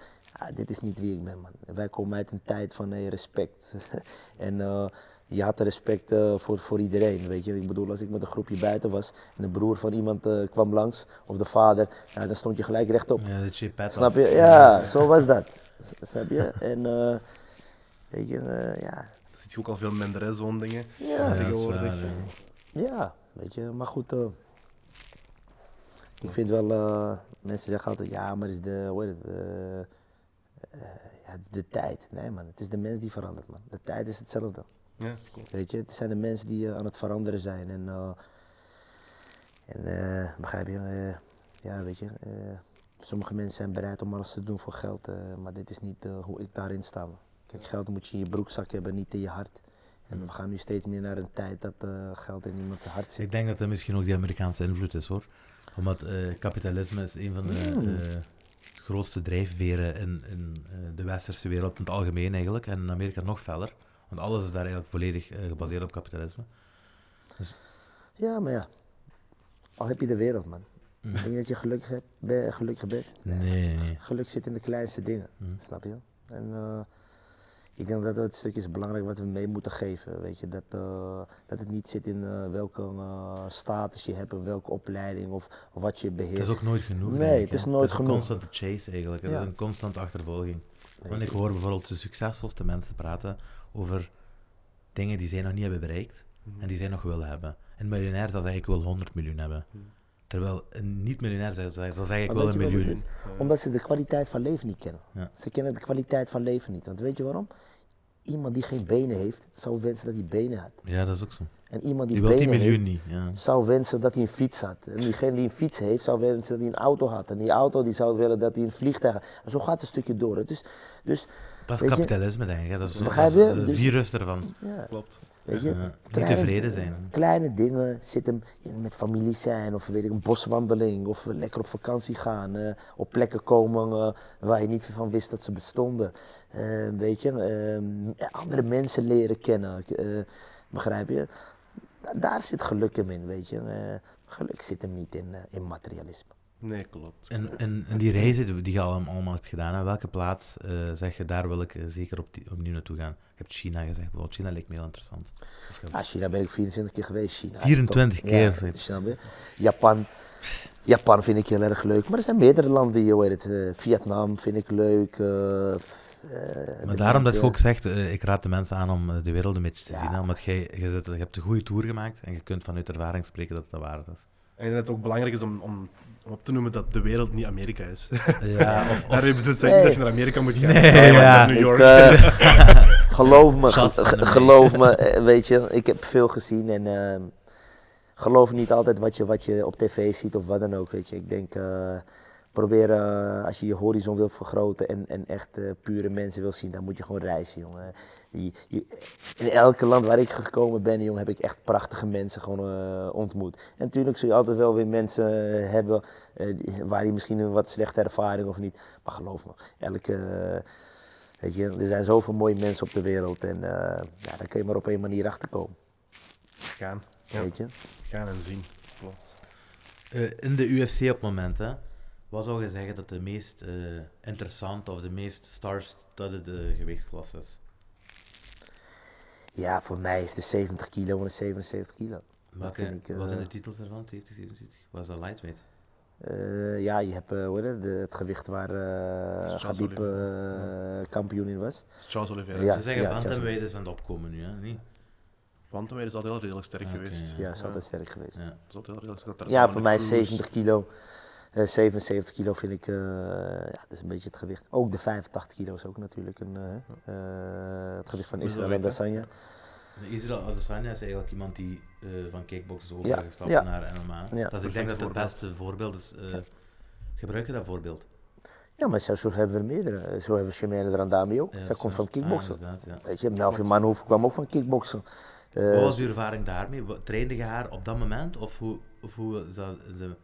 S3: Dit is niet wie ik ben, man. Wij komen uit een tijd van hey, respect. en je had respect voor, voor iedereen, weet je. Ik bedoel, als ik met een groepje buiten was en de broer van iemand kwam langs, of de vader, ja, dan stond je gelijk rechtop.
S1: Ja, de chip pet
S3: Snap je? Ja, zo was dat. Snap je? En eh, weet je, ja.
S2: Ziet je ook al veel minder, hè, zo'n dingen.
S3: Ja,
S2: tegenwoordig.
S1: waar, ja.
S3: Ja, weet je, maar goed. eh, ik vind wel, eh, mensen zeggen altijd, ja, maar het is de, hoe heet het, eh, eh, ja, het is de tijd. Nee man, het is de mens die verandert man. De tijd is hetzelfde.
S2: Ja.
S3: Weet je, het zijn de mensen die eh, aan het veranderen zijn. En, eh, en eh, begrijp je, eh, ja weet je, eh, sommige mensen zijn bereid om alles te doen voor geld. eh, maar dit is niet eh, hoe ik daarin sta. man. Kijk, geld moet je in je broekzak hebben, niet in je hart. En we gaan nu steeds meer naar een tijd dat eh, geld in iemands hart zit.
S1: Ik denk dat dat misschien ook die Amerikaanse invloed is hoor. Omdat eh, kapitalisme is een van de
S3: Mm.
S1: eh, grootste drijfveren in, in de westerse wereld in het algemeen eigenlijk. En in Amerika nog feller. Want alles is daar eigenlijk volledig gebaseerd op kapitalisme.
S3: Ja, maar ja. Al heb je de wereld, man.
S1: Mm.
S3: Denk je dat je gelukkig, hebt, ben, gelukkig bent?
S1: Nee, nee, nee.
S3: Geluk zit in de kleinste dingen,
S1: Mm.
S3: snap je? En ik denk dat dat het stukje is belangrijk wat we mee moeten geven. Weet je? Dat, eh, dat het niet zit in eh, welke eh, status je hebt, of welke opleiding of wat je beheert.
S1: Het is ook nooit genoeg.
S3: Nee,
S1: denk ik,
S3: het is
S1: hè.
S3: nooit
S1: Het is een
S3: genoeg.
S1: constante chase eigenlijk. Het
S3: Ja.
S1: is een constante achtervolging. Want ik hoor bijvoorbeeld de succesvolste mensen praten over dingen die zij nog niet hebben bereikt en die zij nog willen hebben. Een miljonair zal zeggen ik wil 100 miljoen hebben. Terwijl een niet-miljonair zal zeggen zal zeggen, ik
S3: Maar
S1: wil
S3: weet
S1: een
S3: het
S1: miljoen.
S3: is? Omdat ze de kwaliteit van leven niet kennen.
S1: Ja.
S3: Ze kennen de kwaliteit van leven niet. Want weet je waarom? Iemand die geen benen heeft, zou wensen dat hij benen had.
S1: Ja, dat is ook zo.
S3: En iemand die
S1: Die die
S3: benen
S1: miljoen
S3: heeft,
S1: niet. Ja.
S3: zou wensen dat hij een fiets had. En diegene die een fiets heeft, zou wensen dat hij een auto had. En die auto die zou willen dat hij een vliegtuig had. En zo gaat het een stukje door. Dus, dus
S1: Dat is
S3: je-
S1: kapitalisme, denk ik. Dat is, dat is
S3: je?
S1: de
S3: Dus-
S1: virus ervan.
S3: ja,
S2: Klopt.
S3: Weet je.
S1: Ja, niet tevreden zijn.
S3: Kleine dingen zitten in met familie zijn, of weet ik, een boswandeling, of lekker op vakantie gaan, eh, op plekken komen eh, waar je niet van wist dat ze bestonden. Eh, weet je, eh, andere mensen leren kennen, eh, begrijp je? Da- daar zit geluk hem in, weet je. Geluk zit hem niet in, in materialisme.
S2: Nee, klopt.
S1: En, en, en die reizen die je al allemaal hebt gedaan, hè, welke plaats eh, zeg je, daar wil ik eh, zeker op die, opnieuw naartoe gaan? Je hebt China gezegd, bijvoorbeeld. China lijkt me heel interessant. Je-
S3: Ah, China ben ik 24 keer geweest. China is
S1: 24
S3: top.
S1: keer,
S3: Ja, je? Japan. Japan vind ik heel erg leuk. Maar er zijn meerdere landen, je weet het. eh, Vietnam vind ik leuk. eh, eh,
S1: Maar daarom dat je ook zegt, eh, ik raad de mensen aan om de wereld een beetje te
S3: Ja.
S1: zien. Hè, omdat jij, je, zit, je hebt een goede tour gemaakt en je kunt vanuit ervaring spreken dat het de waarheid is.
S2: En dat het ook belangrijk is om, om, om op te noemen dat de wereld niet Amerika is.
S1: Ja, of,
S2: Daarmee bedoelt ze
S3: Nee.
S2: niet dat je naar Amerika moet gaan.
S1: Nee,
S2: maar
S1: ja.
S2: New
S3: Ik,
S2: York.
S3: eh, geloof me, ge- geloof me, eh, weet je, ik heb veel gezien en ehm, geloof niet altijd wat je, wat je op tv ziet of wat dan ook, weet je. Ik denk, uh, probeer, uh, als je je horizon wilt vergroten en, en echt uh, pure mensen wil zien, dan moet je gewoon reizen, jongen. Die, je, in elke land waar ik gekomen ben, jongen, heb ik echt prachtige mensen gewoon ontmoet. En natuurlijk zul je altijd wel weer mensen hebben waar je misschien een wat slechte ervaring of niet. Maar geloof me, elke... Weet je, er zijn zoveel mooie mensen op de wereld en ja, daar kun je maar op één manier achter komen.
S2: Gaan.
S3: Ja. Weet je?
S2: Gaan en zien. Klopt.
S1: In de UFC op het moment, hè, wat zou je zeggen dat de meest uh, interessante of de meest star-studded uh, gewichtsklasse is?
S3: Ja, voor mij is de 70 kilo en de 77 kilo.
S1: Welke, ik, wat zijn de titels ervan? 70, 77? Wat is dat lightweight?
S3: ja, je hebt hoe het, de, het gewicht waar uh, Khabib kampioen in was.
S2: Charles Oliveira.
S1: Ja, Ze zeggen ja, bantamweight is aan het opkomen nu, hè? Niet?
S2: Bantamweight is altijd heel redelijk sterk
S1: Ah,
S2: geweest.
S3: Ja, is altijd sterk geweest.
S1: Ja.
S2: is altijd heel redelijk sterk.
S3: Ja, voor mij 70 kilo. Uh, 77 kilo vind ik, uh, ja, dat is een beetje het gewicht. Ook de 85 kilo is ook natuurlijk een, uh, het gewicht van Israël Adesanya.
S1: Israël Adesanya is eigenlijk iemand die van kickboxers over
S3: Ja,
S1: is gestapt
S3: ja.
S1: naar MMA.
S3: Ja.
S1: Dus ik denk dat het beste voorbeeld is. Gebruik je dat voorbeeld?
S3: Ja, maar zo, zo hebben we er meerdere. Zo hebben we Shemane Randami ook. Zij komt van kickboksen.
S1: Ah, inderdaad, ja.
S3: Weet je, Melvin Manhoef kwam ook van kickboksen.
S1: Wat was uw ervaring daarmee? Trainde je haar op dat moment? Of hoe, of hoe is dat, is dat-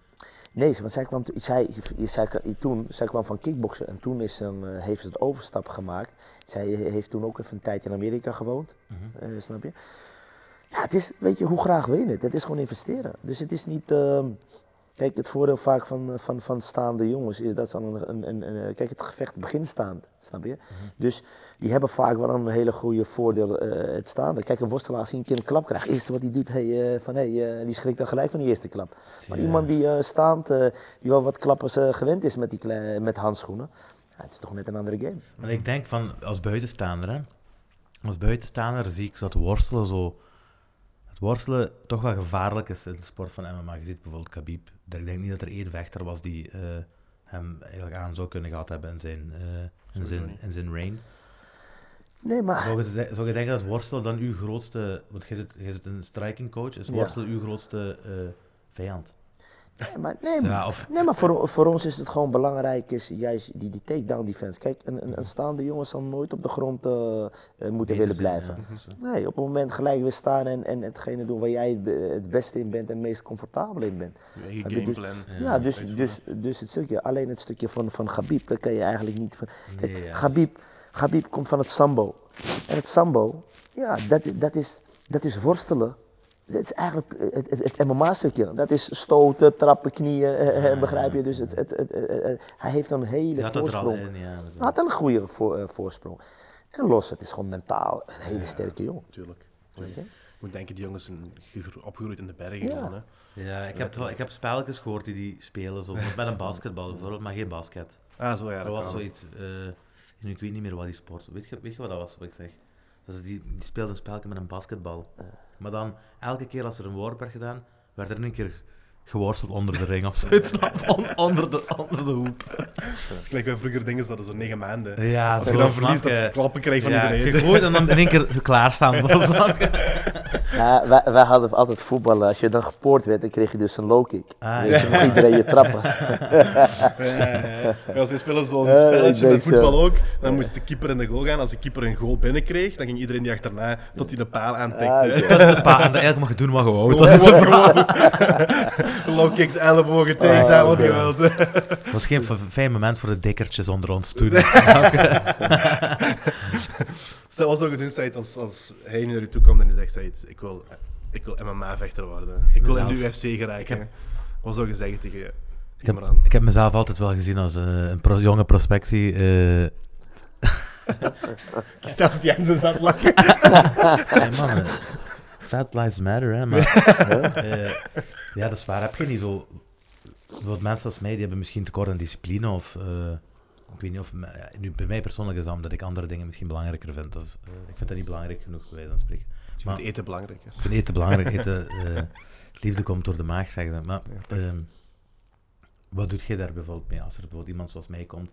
S3: Nee, want zij kwam, zij, zij, toen, zij kwam van kickboksen en toen is, ze, eh, heeft ze het overstap gemaakt. Zij heeft toen ook even een tijd in Amerika gewoond,
S1: Mhm.
S3: eh, snap je? Ja, het is, weet je, hoe graag wil je het? Het is gewoon investeren. Dus het is niet, ehm, kijk, het voordeel vaak van, eh, van, van staande jongens is dat ze dan een, een, een, een- kijk, het gevecht begint staand, snap je? Dus die hebben vaak wel een hele goede voordeel, eh, het staande. Kijk, een worstelaar als hij een keer een klap krijgt, het eerste wat hij doet, hey, eh, van, hey, eh, die schrikt dan gelijk van die eerste klap. Maar
S1: Ja.
S3: iemand die eh, staand, eh, die wel wat klappers eh, gewend is met, die met handschoenen, het is toch net een andere game.
S1: Maar ik denk van, als buitenstaander, hè. Als buitenstaander zie ik dat worstelen zo... Het worstelen toch wel gevaarlijk is in de sport van MMA. Je ziet bijvoorbeeld Khabib. Ik denk niet dat er één vechter was die eh, hem eigenlijk aan zou kunnen gehad hebben in zijn, eh, in zijn, in zijn reign.
S3: Nee, maar
S1: Zou je, zou je denken dat worstelen dan uw grootste... Want jij zit, jij zit een striking coach. Is
S3: Ja.
S1: worstelen uw grootste eh, vijand?
S3: Nee, maar, nee, maar-
S1: Ja, of...
S3: nee, maar voor, voor ons is het gewoon belangrijk, is juist die, die takedown defense. Kijk, een, een, een staande jongen zal nooit op de grond eh, eh, moeten willen blijven.
S1: Ja.
S3: Nee, op het moment gelijk weer staan en, en hetgene doen waar jij het, be- het beste in bent en het meest comfortabel in bent.
S2: Je
S3: Snap je? Dus-.
S1: Ja,
S3: Ja, dus, dus, dus het stukje, alleen het stukje van, van Gabib, dat kan je eigenlijk niet van. Kijk,
S1: Nee, ja,
S3: Gabib, Gabib komt van het sambo. En het sambo, ja, dat is, dat is, dat is worstelen. Dat is eigenlijk het, het, het MMA-stukje. Dat is stoten, trappen, knieën, eh, eh,
S1: Ja,
S3: begrijp je? Dus het, het, het, het- het- hij heeft een hele
S1: had er
S3: voorsprong.
S1: in, ja.
S3: Hij had een goede voor, eh, voorsprong. En los, het is gewoon mentaal een hele sterke jongen.
S2: Tuurlijk.
S3: Je
S2: moet denken, die jongens zijn gegro- opgegroeid in de bergen.
S3: Ja.
S2: dan, hè.
S1: Ja, ik heb, wel- ik heb spelletjes gehoord die die spelen, zo, met een basketbal bijvoorbeeld, maar geen basket.
S2: Ah, zo ja.
S1: dat
S2: dat
S1: was zoiets, eh, ik weet niet meer wat die sport, weet je, weet je wat dat was, wat ik zeg? Dus die, die speelde een spelletje met een basketbal. Maar dan, elke keer als er een worp werd gedaan, werd er een keer geworsteld onder de ring of zoiets, On- onder, de, onder de hoep.
S2: Het is gelijk bij vroeger dingen, dat is zo negen maanden.
S1: Ja,
S2: Als
S1: zo,
S2: je dan verliest, dat
S1: je.
S2: klappen krijgt van
S1: ja,
S2: iedereen.
S1: gegooid en dan in één keer klaarstaan. snap je?
S3: Ja, wij, wij hadden altijd voetballen. Als je dan gepoord werd, dan kreeg je dus een low kick.
S1: Ah,
S3: Dus dan mocht iedereen je trappen.
S2: Ja, ja, ja. Ja, Als we spelen zo'n spelletje met voetbal
S3: zo.
S2: ook, dan moest de keeper in de goal gaan. Als de keeper een goal binnenkreeg, dan ging iedereen die achterna tot hij de paal aantikte.
S3: Ah.
S1: Dat is de pa, en eigenlijk mag je doen wat je wou.
S2: Gewoon,
S1: Dat
S2: gewoon low kicks, ellebogen tegen,
S3: Ah,
S2: daar wat
S3: oké.
S2: je wilt.
S1: was geen fijn moment voor de dikkertjes onder ons toen.
S2: Stel, wat zou je doen, Said, als, als hij nu naar je toe komt en hij zegt, Said, ik wil, ik wil MMA-vechter worden. Ik wil in de UFC geraken.
S1: ik heb-
S2: Wat zou je zeggen tegen je?
S1: Ik heb,
S2: Imran?
S1: ik heb mezelf altijd wel gezien als eh, een pro- jonge prospectie. eh
S2: Ik stel het Jensen aan het lachen.
S1: hey man, eh, Fat lives matter, hè. Maar, eh, ja, dat is waar. Heb je niet zo... Wat mensen als mij, die hebben misschien tekort aan discipline of... eh, ik weet niet of... nu, bij mij persoonlijk is dat omdat ik andere dingen misschien belangrijker vind. Of, eh, ik vind dat niet belangrijk genoeg, bij wijze van spreken.
S2: Je
S1: Maar-
S2: vindt eten belangrijker.
S1: Ik vind eten belangrijk. Eten, eh, liefde komt door de maag, zeggen ze. Maar ehm, wat doet jij daar bijvoorbeeld mee? Als er bijvoorbeeld iemand zoals mij komt,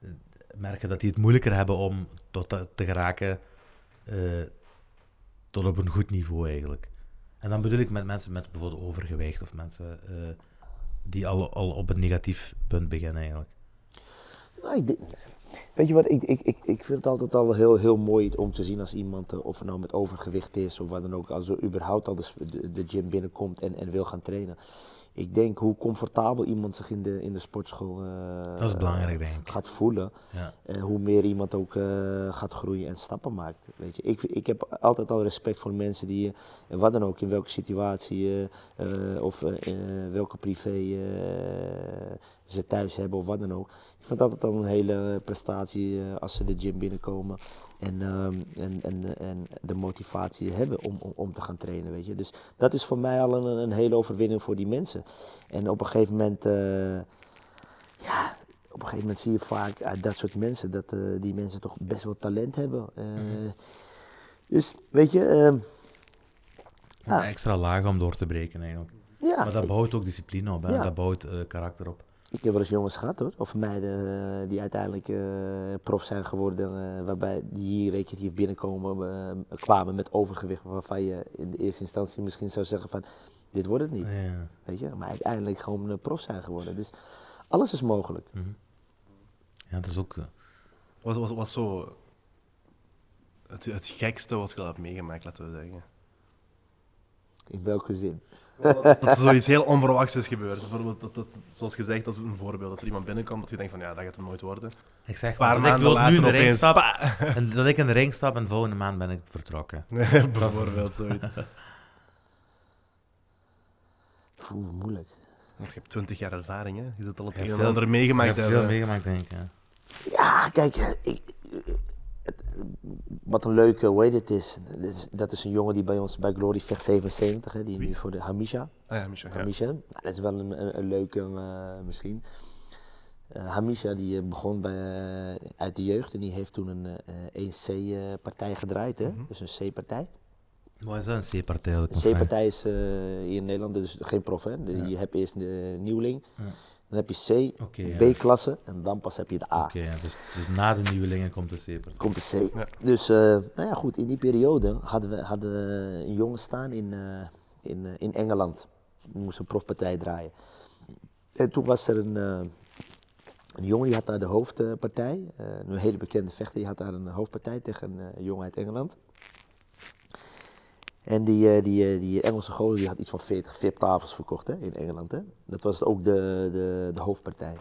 S1: eh, merken dat die het moeilijker hebben om tot te geraken tot op een goed niveau eigenlijk. En dan bedoel ik met mensen met bijvoorbeeld overgewicht of mensen die al, al op een negatief punt beginnen eigenlijk.
S3: Nou, ik weet je wat, ik, ik, ik, ik vind het altijd al heel, heel mooi om te zien als iemand, of het nou met overgewicht is of wat dan ook, als er überhaupt al de, de, gym binnenkomt en, en wil gaan trainen. Ik denk hoe comfortabel iemand zich in de, in de sportschool eh,
S1: Dat is belangrijk, denk ik.
S3: gaat voelen.
S1: Ja.
S3: Hoe meer iemand ook eh, gaat groeien en stappen maakt. Weet je. Ik, ik heb altijd al respect voor mensen die, eh, wat dan ook, in welke situatie of welke privé ze thuis hebben of wat dan ook. Ik vind het altijd al een hele prestatie eh, als ze de gym binnenkomen en, ehm, en, en, en de motivatie hebben om, om, om te gaan trainen. Weet je. Dus dat is voor mij al een, een hele overwinning voor die mensen. En op een gegeven moment. eh, ja, op een gegeven moment zie je vaak uit dat soort mensen dat eh, die mensen toch best wel talent hebben. Eh, Dus weet je, ehm,
S1: Een
S3: Ja.
S1: extra laag om door te breken eigenlijk.
S3: ja,
S1: maar dat bouwt ook discipline op, hè?
S3: Ja.
S1: dat bouwt eh, karakter op.
S3: ik heb wel eens jongens gehad hoor, of meiden eh, die uiteindelijk eh, prof zijn geworden, eh, waarbij die hier recreatief binnenkomen, eh, kwamen met overgewicht, waarvan je in de eerste instantie misschien zou zeggen van, dit wordt het niet,
S1: Ja.
S3: weet je. Maar uiteindelijk gewoon een prof zijn geworden. Dus alles is mogelijk.
S1: Mhm. ja, dat is ook...
S2: Wat was, was zo het, het gekste wat je al hebt meegemaakt, laten we zeggen?
S3: In welke zin?
S2: Dat er zoiets heel onverwachts is gebeurd. Bijvoorbeeld, dat, dat, zoals gezegd, dat is een voorbeeld. Dat er iemand binnenkomt dat je denkt van ja, dat gaat hem nooit worden.
S1: Ik zeg
S2: paar
S1: maar, dat ik
S2: maanden
S1: wil nu in de
S2: later
S1: ring
S2: opeens,
S1: stap, en dat ik in de ring stap en volgende maand ben ik vertrokken.
S2: Bijvoorbeeld zoiets.
S3: Oeh, moeilijk.
S2: Want je hebt 20 jaar ervaring, hè? Je zit al het een en
S1: veel-
S2: ander
S1: Ik
S2: meegemaakt.
S1: heb
S2: hè.
S1: veel meegemaakt, denk ik. Ja.
S3: Ja, kijk, eh, ik, het- wat een leuke, hoe heet het is, dat is, dat is een jongen die bij ons bij Glory vecht 77, hè, die nu voor de Hamisha.
S2: Ah ja. Ja.
S3: Hamisha, nou, dat is wel een, een, een leuke eh, misschien. Eh, Hamisha die eh, begon bij, uit de jeugd en die heeft toen een eh 1C-partij gedraaid, hè? dus een C-partij.
S1: Wat is dat, een C-partij?
S3: Een? C-partij is eh, hier in Nederland dus geen prof, hè? Je hebt eerst de nieuweling,
S1: Ja.
S3: Dan heb je C,
S1: ja.
S3: B-klasse en dan pas heb je de A.
S1: Oké, ja, dus, dus na de nieuwelingen komt de C-partij.
S3: Komt de C.
S2: Ja.
S3: Dus, eh, nou ja, goed, in die periode hadden we, hadden we een jongen staan in, eh, in, eh, in Engeland. Die moest een profpartij draaien. En toen was er een, een jongen die had daar de hoofdpartij. eh, een hele bekende vechter, die had daar een hoofdpartij tegen een jongen uit Engeland. En die, eh, die, eh, die Engelse gozer die had iets van 40 VIP-tafels verkocht hè, in Engeland. Hè. Dat was ook de, de, de hoofdpartij.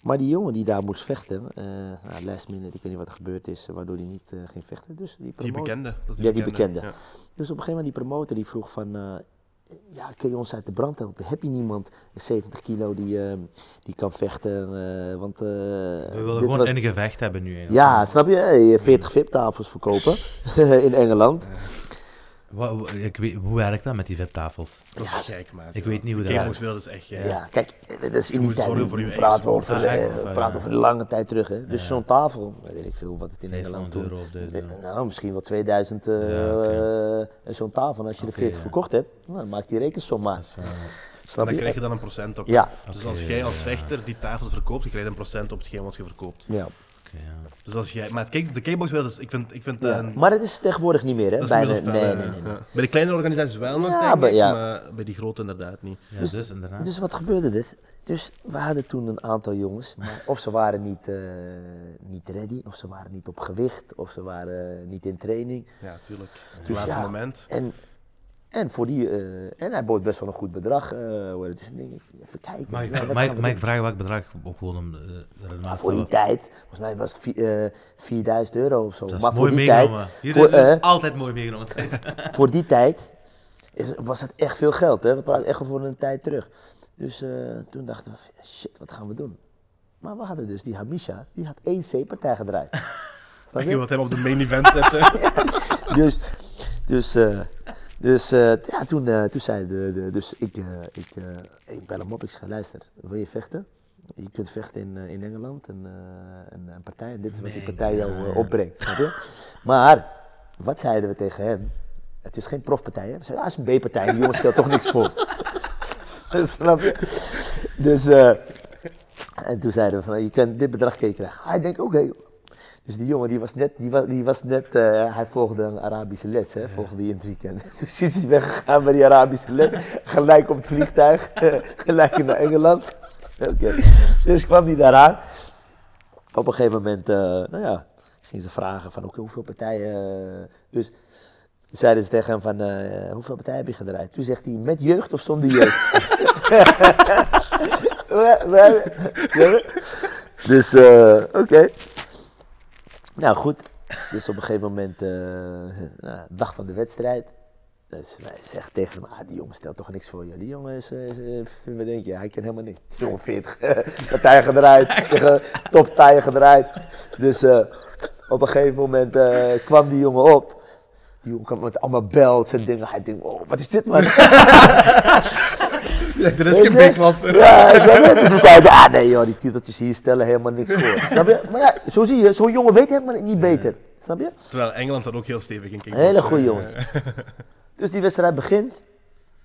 S3: Maar die jongen die daar moest vechten, nou, last minute, ik weet niet wat er gebeurd is, waardoor hij niet ging vechten. Dus die,
S2: bekende. Dat
S3: Ja, die bekende.
S2: Ja.
S3: Dus op een gegeven moment die promotor die vroeg van, ja, kun je ons uit de brand helpen? Heb je niemand, 70 kilo, die, die kan vechten? want,
S1: We willen
S3: dit
S1: gewoon
S3: was-
S1: een gevecht hebben nu. eigenlijk.
S3: Ja, snap je? Hey, 40 VIP-tafels verkopen in Engeland.
S1: Wa- ik weet, hoe werkt dat met die VIP-tafels?
S2: Dat is gek, maat.
S1: Ik weet niet hoe dat
S2: Kickboxwereld is echt gek.
S3: Ja, kijk, dat is in die tijd, we praten over, eh,
S1: of,
S3: praten
S1: ja.
S3: over de lange tijd terug. Hè? Dus
S1: Ja.
S3: zo'n tafel, weet ik veel wat het in Nederland
S1: 500
S3: toen...
S1: de,
S3: Eh, Nou, misschien wel 2000 eh,
S1: Ja, oké.
S3: eh, zo'n tafel. En als je er
S1: Oké,
S3: 40
S1: ja.
S3: verkocht hebt, nou, dan maak die rekensom maar. Snap
S2: dan
S3: je?
S2: krijg je dan een procent op.
S3: Ja.
S2: Dus als jij als
S1: ja.
S2: vechter die tafels verkoopt, je krijgt een procent op hetgeen wat je verkoopt.
S3: Ja.
S1: Ja.
S2: Dus als jij, maar het de kickboxwereld is, ik vind, ik vind dat
S3: Ja.
S2: een,
S3: Maar het is tegenwoordig niet meer, hè?
S2: meer zo
S3: nee, nee, nee, nee.
S2: Ja. Bij de kleine organisaties wel nog,
S3: Ja, bij-
S2: maar bij die grote inderdaad niet.
S1: Ja,
S3: Dus-
S1: dus, inderdaad.
S3: Dus wat gebeurde er? Dus we hadden toen een aantal jongens, maar of ze waren niet, eh, niet ready, of ze waren niet op gewicht, of ze waren eh, niet in training.
S2: Ja, tuurlijk. Op het
S3: Dus
S2: laatste
S3: ja,
S2: moment.
S3: En, en, voor die, eh, en hij bood best wel een goed bedrag. hoor. dus ik denk, even kijken.
S1: Mag ik,
S3: ja, wat
S1: vragen welk bedrag? Gewoon om eh, de
S3: Maar
S1: maat
S3: voor die tijd, volgens mij was het vi- eh, 4000 euro of zo.
S1: Dat is
S3: maar voor
S1: mooi
S3: die tijd,
S1: meegenomen.
S3: Voor,
S1: is
S3: eh,
S1: altijd mooi meegenomen.
S3: voor die tijd is, was het echt veel geld. Hè? We praten echt voor een tijd terug. Dus toen dachten we, shit, wat gaan we doen? Maar we hadden dus die Hamisha, die had één C-partij gedraaid. Snap
S2: Je wilt hem op de main event zetten.
S3: Dus, dus, eh, dus eh, ja, toen, eh, toen zei de, de dus ik, eh, ik, ik bel hem op, ik zeg, luister, wil je vechten? Je kunt vechten in, in Engeland, een, een, een partij, en dit is wat die partij jou opbrengt, snap je? Maar, wat zeiden we tegen hem? Het is geen profpartij, hè? We zeiden, ah, het is een B-partij, die jongen stelt toch niks voor. snap je? Dus, en toen zeiden we van, je kan dit bedrag kun je krijgen. Hij denkt, oké. Dus die jongen die was net, die was, die was net eh, hij volgde een Arabische les, hè, volgde die in het weekend. Dus is hij weggegaan bij die Arabische les, gelijk op het vliegtuig, gelijk naar Engeland. Oké. Dus kwam hij daaraan. Op een gegeven moment, eh, nou ja, gingen ze vragen van oké, hoeveel partijen. eh, dus zeiden ze tegen hem van hoeveel partijen heb je gedraaid? Toen zegt hij met jeugd of zonder jeugd? We- we- dus oké. Nou goed, dus op een gegeven moment, eh, nou, dag van de wedstrijd. Dus wij zeggen tegen hem, ah, die jongen stelt toch niks voor je. Die jongen is, is, eh, wat denk je, hij kan helemaal niks. Jongen 40 partijen gedraaid, tegen toppartijen gedraaid. Dus eh, op een gegeven moment kwam die jongen op. Die jongen kwam met allemaal belts en dingen. Hij denkt, oh, wat is dit man?
S2: Er is geen
S3: je?
S2: B-klas er.
S3: Ja, snap je? Dus we zeiden, ah nee joh, die titeltjes hier stellen helemaal niks voor. Snap je? Maar ja, zo zie je, zo'n jongen weet helemaal niet beter. Snap je?
S2: Terwijl Engeland staat ook heel stevig in kickboxen.
S3: Hele goede jongens. Dus die wedstrijd begint.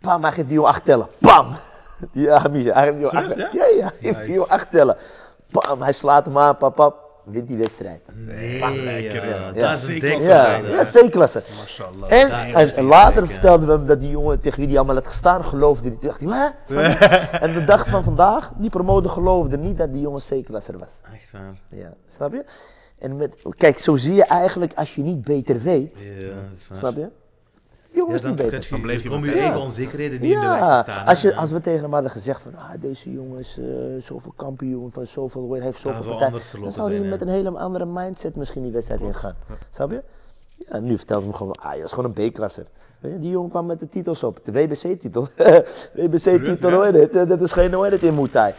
S3: Pam, hij geeft die jongen acht tellen. Pam! Die Amisha, hij geeft die jongen acht Ja, ja, hij geeft die jongen acht tellen. Pam, hij slaat hem aan, pap, pap. Wint die wedstrijd.
S1: Nee,
S2: lekker,
S1: ja,
S2: ja.
S1: dat is een
S3: Ja, ja, C-klasse. En, later vertelden we hem dat die jongen tegen wie die allemaal had gestaan geloofde. Toen dacht hij, hè? En de dag van vandaag, die promotor geloofde niet dat die jongen C-klasser was.
S1: Echt waar.
S3: Ja, snap je? En met, kijk, zo zie je eigenlijk als je niet beter weet,
S1: Ja, dat is waar.
S3: snap je?
S1: Ja,
S3: is beter.
S1: je,
S2: Dan blijf je
S1: eigen
S3: Ja.
S1: onzekerheden niet in de weg te staan.
S3: als, je, als we tegen hem hadden gezegd van ah, deze jongen is eh, zoveel kampioen, van zoveel, heeft zoveel
S1: anders
S3: dan zou hij
S1: zijn,
S3: met een hele andere mindset misschien die wedstrijd ingaan. Snap je? Ja, nu vertelt hij me gewoon, ah, je is gewoon een B-klasser. Die jongen kwam met de titels op, de WBC-titel. WBC-titel,
S2: ja.
S3: hoor? Dat is geen het in Muay Thai.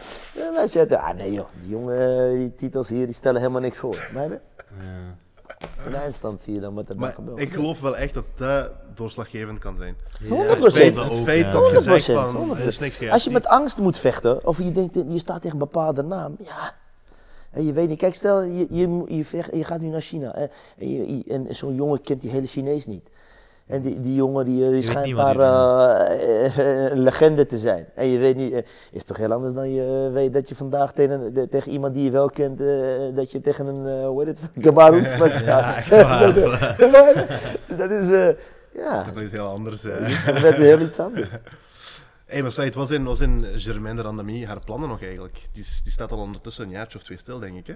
S3: Wij zeiden, ah nee joh, die jongen, die titels hier, die stellen helemaal niks voor. Maar
S1: Ja.
S3: in eindstand zie je dan wat er dan
S2: Maar
S3: gebeurt.
S2: ik geloof wel echt dat dat doorslaggevend kan zijn.
S1: Ja,
S3: 100%.
S1: het feit
S2: Het feit dat je zegt
S3: 100%,
S2: van,
S3: 100%.
S2: is niks
S3: Als je met angst moet vechten, of je denkt, je staat tegen een bepaalde naam, ja. En je weet niet, kijk, stel je, je, je, vecht, je gaat nu naar China hè, en, je- je- en zo'n jongen kent die hele Chinees niet. En die, die jongen die, eh, die schijnt daar eh, een legende te zijn. En je weet niet, eh, is toch heel anders dan je weet dat je vandaag tegen, de- tegen iemand die je wel kent, eh, dat je tegen een, hoe heet het, Gabar Oesman staat.
S1: Ja, echt waar.
S3: Dat is, eh, ja,
S2: Dat is heel anders.
S3: dat werd heel iets anders.
S2: Hé, maar Said, was in, was in Germaine de Randamie haar plannen nog eigenlijk? Die, die staat al ondertussen een jaartje of twee stil, denk ik. Hè?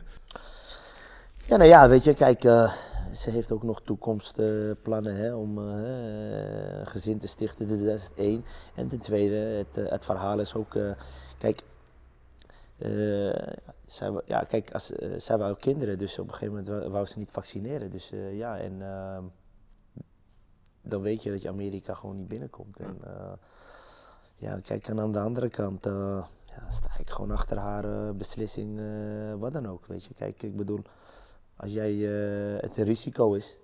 S3: Ja, nou ja, weet je, kijk, eh, ze heeft ook nog toekomstplannen hè, om eh, een gezin te stichten. Dat is het één. En ten tweede, het, eh, het verhaal is ook, eh, kijk, zij, ja, kijk als, zij wou ook kinderen, dus op een gegeven moment wou, wou ze niet vaccineren. Dus ja, en ehm, dan weet je dat je Amerika gewoon niet binnenkomt. En eh, ja, kijk, en aan de andere kant eh, ja, sta ik gewoon achter haar eh, beslissing, eh, wat dan ook, weet je. Kijk, ik bedoel, als jij eh, het een risico is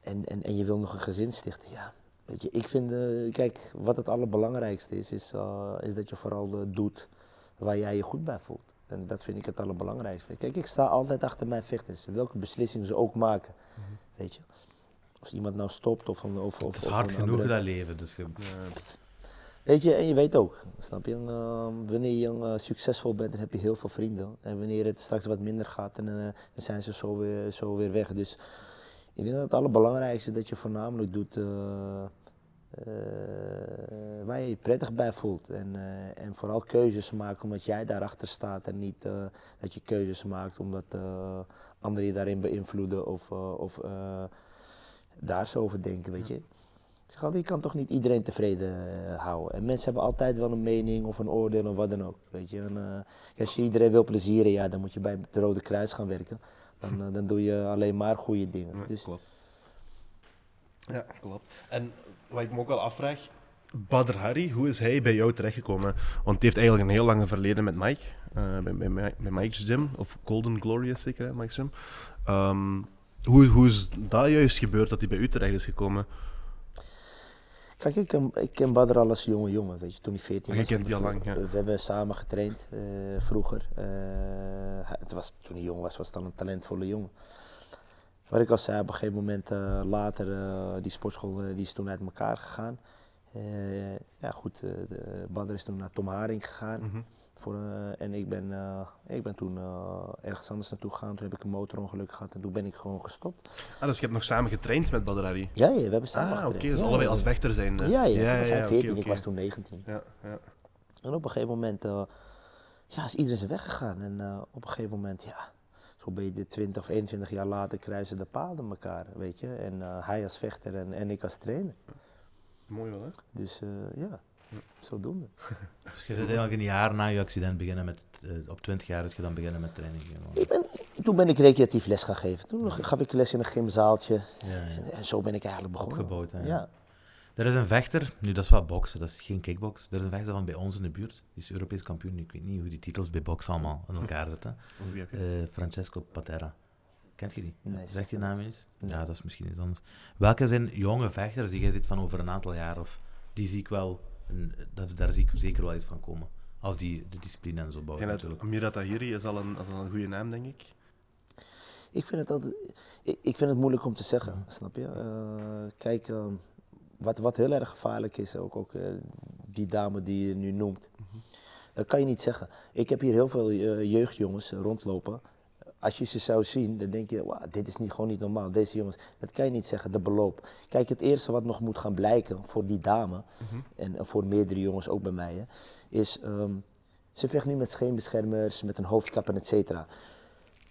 S3: en, en, en je wil nog een gezin stichten, ja. Weet je, ik vind, eh, kijk, wat het allerbelangrijkste is, is, eh, is dat je vooral eh, doet waar jij je goed bij voelt. En dat vind ik het allerbelangrijkste. Kijk, ik sta altijd achter mijn vechters, welke beslissing ze ook maken. Weet je, als iemand nou stopt of een. Of, of,
S1: Het is hard genoeg
S3: andere-
S1: dat leven, dus je-
S3: Weet je, en je weet ook, snap je? eh, wanneer je eh, succesvol bent, dan heb je heel veel vrienden. En wanneer het straks wat minder gaat, dan, eh, dan zijn ze zo weer, zo weer weg. Dus ik denk dat het allerbelangrijkste dat je voornamelijk doet eh, waar je je prettig bij voelt. En, en vooral keuzes maken omdat jij daarachter staat en niet dat je keuzes maakt omdat anderen je daarin beïnvloeden of, of daar zo over denken, weet je. Ik zeg altijd, je kan toch niet iedereen tevreden eh, houden. En mensen hebben altijd wel een mening of een oordeel of wat dan ook. Weet je. En, eh, als je iedereen wil plezieren, ja, dan moet je bij het Rode Kruis gaan werken. Dan, eh, dan doe je alleen maar goede dingen.
S2: Ja,
S3: Dus,
S2: klopt. Ja, klopt. En wat ik me ook wel afvraag, Badr Hari, hoe is hij bij jou terechtgekomen? Want hij heeft eigenlijk een heel lange verleden met Mike, bij, bij, bij Mike's Gym, of Golden Glory is zeker, hè, Mike's Gym. Ehm, hoe, hoe is dat juist gebeurd dat hij bij u terecht is gekomen?
S3: Kijk, ik ken, ik ken Badr al als jonge jongen, weet je, toen hij 14
S2: Ah, je
S3: was.
S2: kent die al lang, ja.
S3: We, hebben samen getraind eh, vroeger. Eh, het was, toen hij jong was, was het dan een talentvolle jongen. Wat ik al zei, op een gegeven moment eh, later, die sportschool die is toen uit elkaar gegaan. Ja goed, Badr is toen naar Tom Haring gegaan.
S2: Mhm.
S3: Voor, eh, en ik ben, eh, ik ben toen eh, ergens anders naartoe gegaan. Toen heb ik een motorongeluk gehad en toen ben ik gewoon gestopt.
S2: Ah, dus je hebt nog samen getraind met Badrari?
S3: Ja, ja we hebben samen
S2: Ah, oké. dus
S3: Ja,
S2: allebei
S3: ja.
S2: als vechter zijn. eh.
S3: Ja, ja, toen was hij
S2: oké,
S3: 14, ik was toen 19.
S2: Ja, ja.
S3: En op een gegeven moment ja, is iedereen zijn weg gegaan. En op een gegeven moment, ja, zo ben je de 20 of 21 jaar later kruisen de paden elkaar, weet je. En hij als vechter en, en ik als trainer.
S2: Mooi wel, hè?
S3: Dus ja, zodoende.
S1: Dus je zit eigenlijk een jaar na je accident beginnen met, eh, op 20 jaar dat je dan beginnen met training.
S3: Ik ben, toen ben ik recreatief les gaan geven. Toen gaf ik les in een gymzaaltje.
S1: Ja, ja.
S3: En zo ben ik eigenlijk begonnen.
S1: Opgebouwd, hè.
S3: Ja.
S1: Er is een vechter, nu dat is wel boksen, dat is geen kickbox. Er is een vechter van bij ons in de buurt, die is Europees kampioen. Ik weet niet hoe die titels bij boksen allemaal in elkaar zitten.
S2: Of wie heb je?
S1: Eh, Francesco Patera. Kent je die?
S3: Nee,
S1: Zegt je
S3: zeg
S1: naam eens?
S3: Nee.
S1: Ja, dat is misschien iets anders. Welke zijn jonge vechters die jij ziet van over een aantal jaar, of die zie ik wel, een, dat, daar zie ik zeker wel iets van komen. Als die de discipline en zo
S2: denk dat
S1: natuurlijk.
S2: Tahiri is al een, is al een goede naam, denk ik.
S3: Ik vind het altijd, ik, ik vind het moeilijk om te zeggen, snap je? Eh, kijk, eh, wat, wat heel erg gevaarlijk is, ook, ook eh, die dame die je nu noemt, dat kan je niet zeggen. Ik heb hier heel veel eh, jeugdjongens eh, rondlopen. Als je ze zou zien, dan denk je, "Wauw, dit is niet, gewoon niet normaal. Deze jongens, dat kan je niet zeggen, de beloop. Kijk, het eerste wat nog moet gaan blijken voor die dame, en eh, voor meerdere jongens ook bij mij, hè, is, ehm, ze vecht nu met scheenbeschermers, met een hoofdkap en et cetera.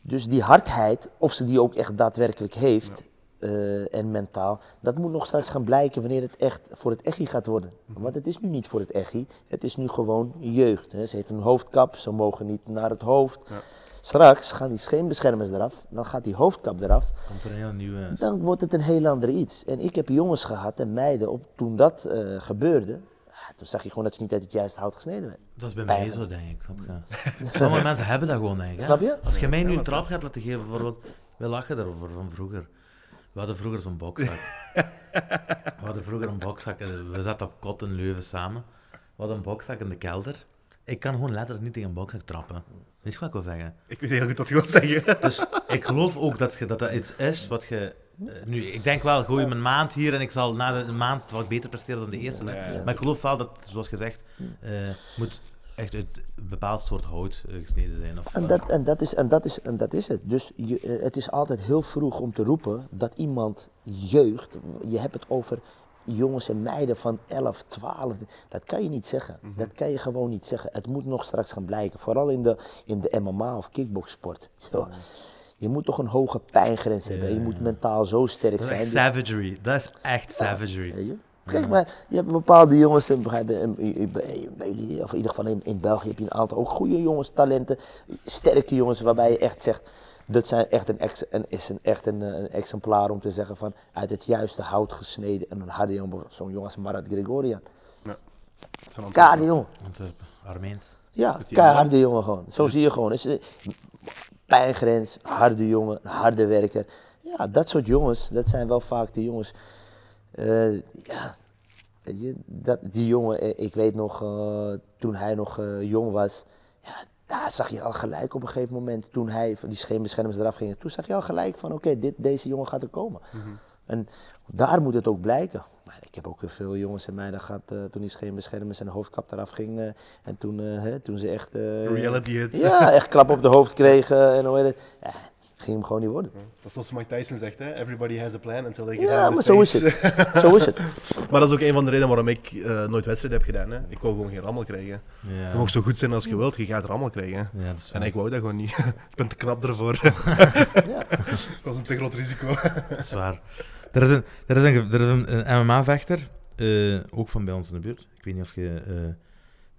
S3: Dus die hardheid, of ze die ook echt daadwerkelijk heeft, eh, en mentaal, dat moet nog straks gaan blijken wanneer het echt voor het echi gaat worden. Want het is nu niet voor het echi, het is nu gewoon jeugd. Hè. Ze heeft een hoofdkap, ze mogen niet naar het hoofd.
S2: Ja.
S3: Straks gaan die scheenbeschermers eraf, dan gaat die hoofdkap eraf.
S1: Komt er een heel nieuwe...
S3: Dan wordt het een heel ander iets. En ik heb jongens gehad en meiden, op, toen dat eh, gebeurde, toen zag je gewoon dat ze niet uit het juiste hout gesneden werden.
S1: Dat is bij mij zo, denk ik. Snap je? Sommige mensen hebben dat gewoon, denk ik. hè.
S3: Snap je?
S1: Als je mij nu een
S2: dat
S1: trap gaat laten geven, bijvoorbeeld, we lachen erover van vroeger. We hadden vroeger zo'n bokzak. We hadden vroeger een bokzak, en we zaten op kot in Leuven samen. We hadden een bokzak in de kelder. Ik kan gewoon letterlijk niet tegen een bokzak trappen. Weet je wat ik wil zeggen?
S2: Ik weet heel goed wat je wilt zeggen.
S1: Dus ik geloof ook dat je, dat, dat iets is wat je... eh, nu, ik denk wel, gooi me een maand hier en ik zal na de een maand wat beter presteren dan de eerste.
S2: Ja.
S1: Maar ik geloof wel dat, zoals gezegd, eh moet echt uit een bepaald soort hout eh, gesneden zijn. Of,
S3: En dat, en, dat is, en, dat is, en dat is het. Dus je, het is altijd heel vroeg om te roepen dat iemand jeugd, je hebt het over jongens en meiden van 11, 12, dat kan je niet zeggen. Dat kan je gewoon niet zeggen. Het moet nog straks gaan blijken. Vooral in de, in de MMA of kickboxsport. Joh, Je moet toch een hoge pijngrens hebben. Je moet mentaal zo sterk
S1: dat is
S3: zijn. Dus-
S1: savagery. Dat is echt savagery.
S3: Kijk maar, je hebt bepaalde jongens, bij jullie, of in ieder geval in, in België heb je een aantal ook goede jongens, talenten, sterke jongens, waarbij je echt zegt, dat zijn echt een, ex, een, is een, echt een, eh, een exemplaar om te zeggen van uit het juiste hout gesneden en een harde jongen, zo'n jongen als Marat Gregorian.
S2: Ja.
S3: Keiharde jongen.
S1: Armeens.
S3: Ja, keiharde jongen gewoon. Zo zie je gewoon. Is, eh, pijngrens, harde jongen, een harde werker. Ja, dat soort jongens, dat zijn wel vaak de jongens. eh, ja, weet je, dat, die jongen, ik weet nog, eh, toen hij nog eh, jong was, ja, daar zag je al gelijk op een gegeven moment, toen hij van die scheenbeschermers eraf ging, toen zag je al gelijk van, oké, dit deze jongen gaat er komen. En daar moet het ook blijken. Maar ik heb ook veel jongens en meiden gehad eh, toen die scheenbeschermers en de hoofdkap eraf ging. en toen, eh, hè, toen ze echt... eh,
S2: Reality hits.
S3: Ja, echt klap op de hoofd kregen en hoe heet het. Ja, ging hem gewoon niet worden.
S2: Dat is zoals Mike Tyson zegt, hè? Everybody has a plan until they get
S3: Ja, maar zo is het. Zo is het.
S2: maar dat is ook een van de redenen waarom ik eh, nooit wedstrijden heb gedaan. Hè? Ik wou gewoon geen rammel krijgen.
S1: Ja.
S2: Je mag zo goed zijn als je wilt, je gaat rammel krijgen.
S1: Ja, dat is
S2: En ik wou dat gewoon niet. ik ben te knap ervoor.
S3: Ja.
S2: dat was een te groot risico.
S1: Dat is waar. Er is een, er is een, er is een, een MMA-vechter, eh, ook van bij ons in de buurt. Ik weet niet of je... eh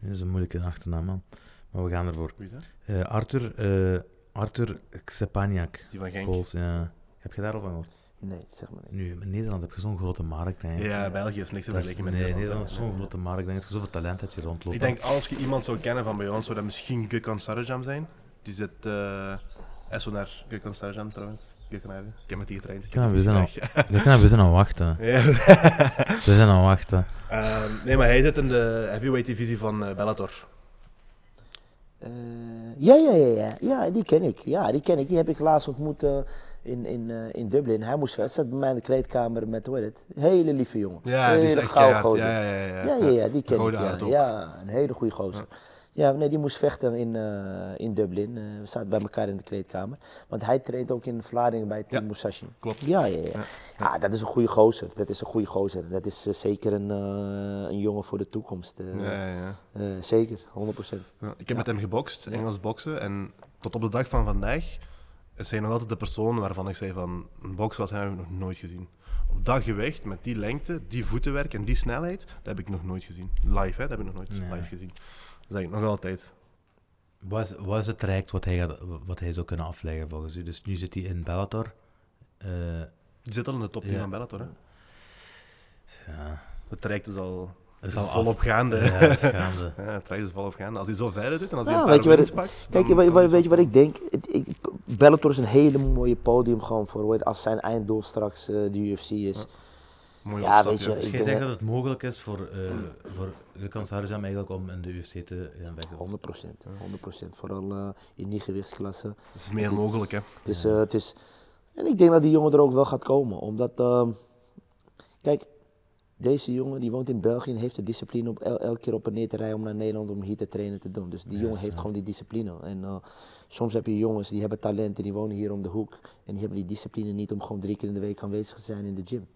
S1: dat is een moeilijke achternaam, man. Maar we gaan ervoor.
S2: Wie is dat?
S1: Eh, Arthur, eh Arthur Xepaniak.
S2: Die van Genk.
S1: Pools, ja. Heb je daarop gehoord?
S3: Nee, zeg maar niet.
S1: Nu, in Nederland heb je zo'n grote markt, ik.
S2: Ja, België is niks te vergelijken met
S1: nee,
S2: Nederland.
S1: Nederland is zo'n grote markt. Ik denk dat je zoveel talent hebt je rondlopen.
S2: Ik denk, als je iemand zou kennen van bij ons, zou dat misschien Gökhan Sarajam zijn. Die zit... eh hij is zo naar Gökhan Sarajam trouwens. Gökhan. Ik heb met die getraind. Ik
S1: Ja, we zijn al-
S2: gevraagd.
S1: We, kunnen, we zijn aan wachten.
S2: Ja.
S1: We zijn aan wachten.
S2: Ehm, nee, maar hij zit in de heavyweight divisie van eh, Bellator.
S3: Eh, ja, ja, ja, ja. Ja, die ken ik. Ja, die ken ik. Die heb ik laatst ontmoet eh, in, in, eh, in Dublin. Hij moest zat bij mij in de kleedkamer met, hoe het? Hele lieve jongen.
S2: Ja, die is
S3: hele
S2: echt
S3: gouden
S2: keihard.
S3: gozer.
S2: Ja, ja, ja.
S3: Ja, ja, ja, die ken ik. Ja. ja, een hele goede gozer. Ja, nee, die moest vechten in, eh, in Dublin. Eh, we zaten bij elkaar in de kleedkamer. Want hij traint ook in Vlaardingen bij Team
S2: Ja,
S3: Musashi.
S2: klopt.
S3: Ja, ja, ja.
S2: Ja,
S3: ja. dat is een goede gozer. Dat is een goede gozer. Dat is eh, zeker een, een jongen voor de toekomst.
S2: Ja, ja,
S3: zeker, 100%.
S2: Ja, ik heb met hem gebokst, Engels boksen. En tot op de dag van vandaag is hij nog altijd de persoon waarvan ik zei van een bokser als hij nog nooit gezien. Op dat gewicht, met die lengte, die voetenwerk en die snelheid, dat heb ik nog nooit gezien. Live, hè? dat heb ik nog nooit
S1: Nee.
S2: live gezien. Dat zeg ik nog altijd.
S1: Wat is, wat is het traject wat hij, gaat, wat hij zou kunnen afleggen volgens u? Dus nu zit hij in Bellator. Eh,
S2: Die zit al in de top 10
S1: Ja.
S2: van Bellator. Hè?
S1: ja,
S2: Het traject is al,
S1: is
S2: is
S1: al
S2: al volop
S1: af.
S2: gaande.
S1: Ja, is gaande.
S2: Ja, het traject is volop gaande. Als hij zo verder doet en als hij
S3: Ja,
S2: een
S3: weet
S2: paar
S3: je wat het-
S2: pakt...
S3: Kijk,
S2: dan-
S3: weet,
S2: dan
S3: weet, je
S2: het-
S3: wat ik denk? Het- ik, Bellator is een hele mooie podium gewoon voor hoe het- als zijn einddoel straks eh, de UFC is.
S2: Mooie
S3: Ja,
S2: opstap,
S3: weet je,
S2: ja.
S1: Dus
S3: Ik
S1: jij
S3: denk
S1: zegt
S3: dat-
S1: het mogelijk is voor, eh voor Gukans Harzam eigenlijk om in de UFC te gaan vechten?
S3: 100 procent, 100 procent. Vooral eh, in die gewichtsklasse.
S2: Dat is meer
S3: Het is-
S2: mogelijk, hè.
S3: Het is, eh, het is, en ik denk dat die jongen er ook wel gaat komen. Omdat, ehm, kijk, deze jongen die woont in België en heeft de discipline om el- elke keer op en neer te rijden om naar Nederland om hier te trainen te doen. Dus die jongen heeft
S1: ja.
S3: gewoon die discipline. En eh, soms heb je jongens die hebben talent en die wonen hier om de hoek. En die hebben die discipline niet om gewoon drie keer in de week aanwezig te zijn in de gym.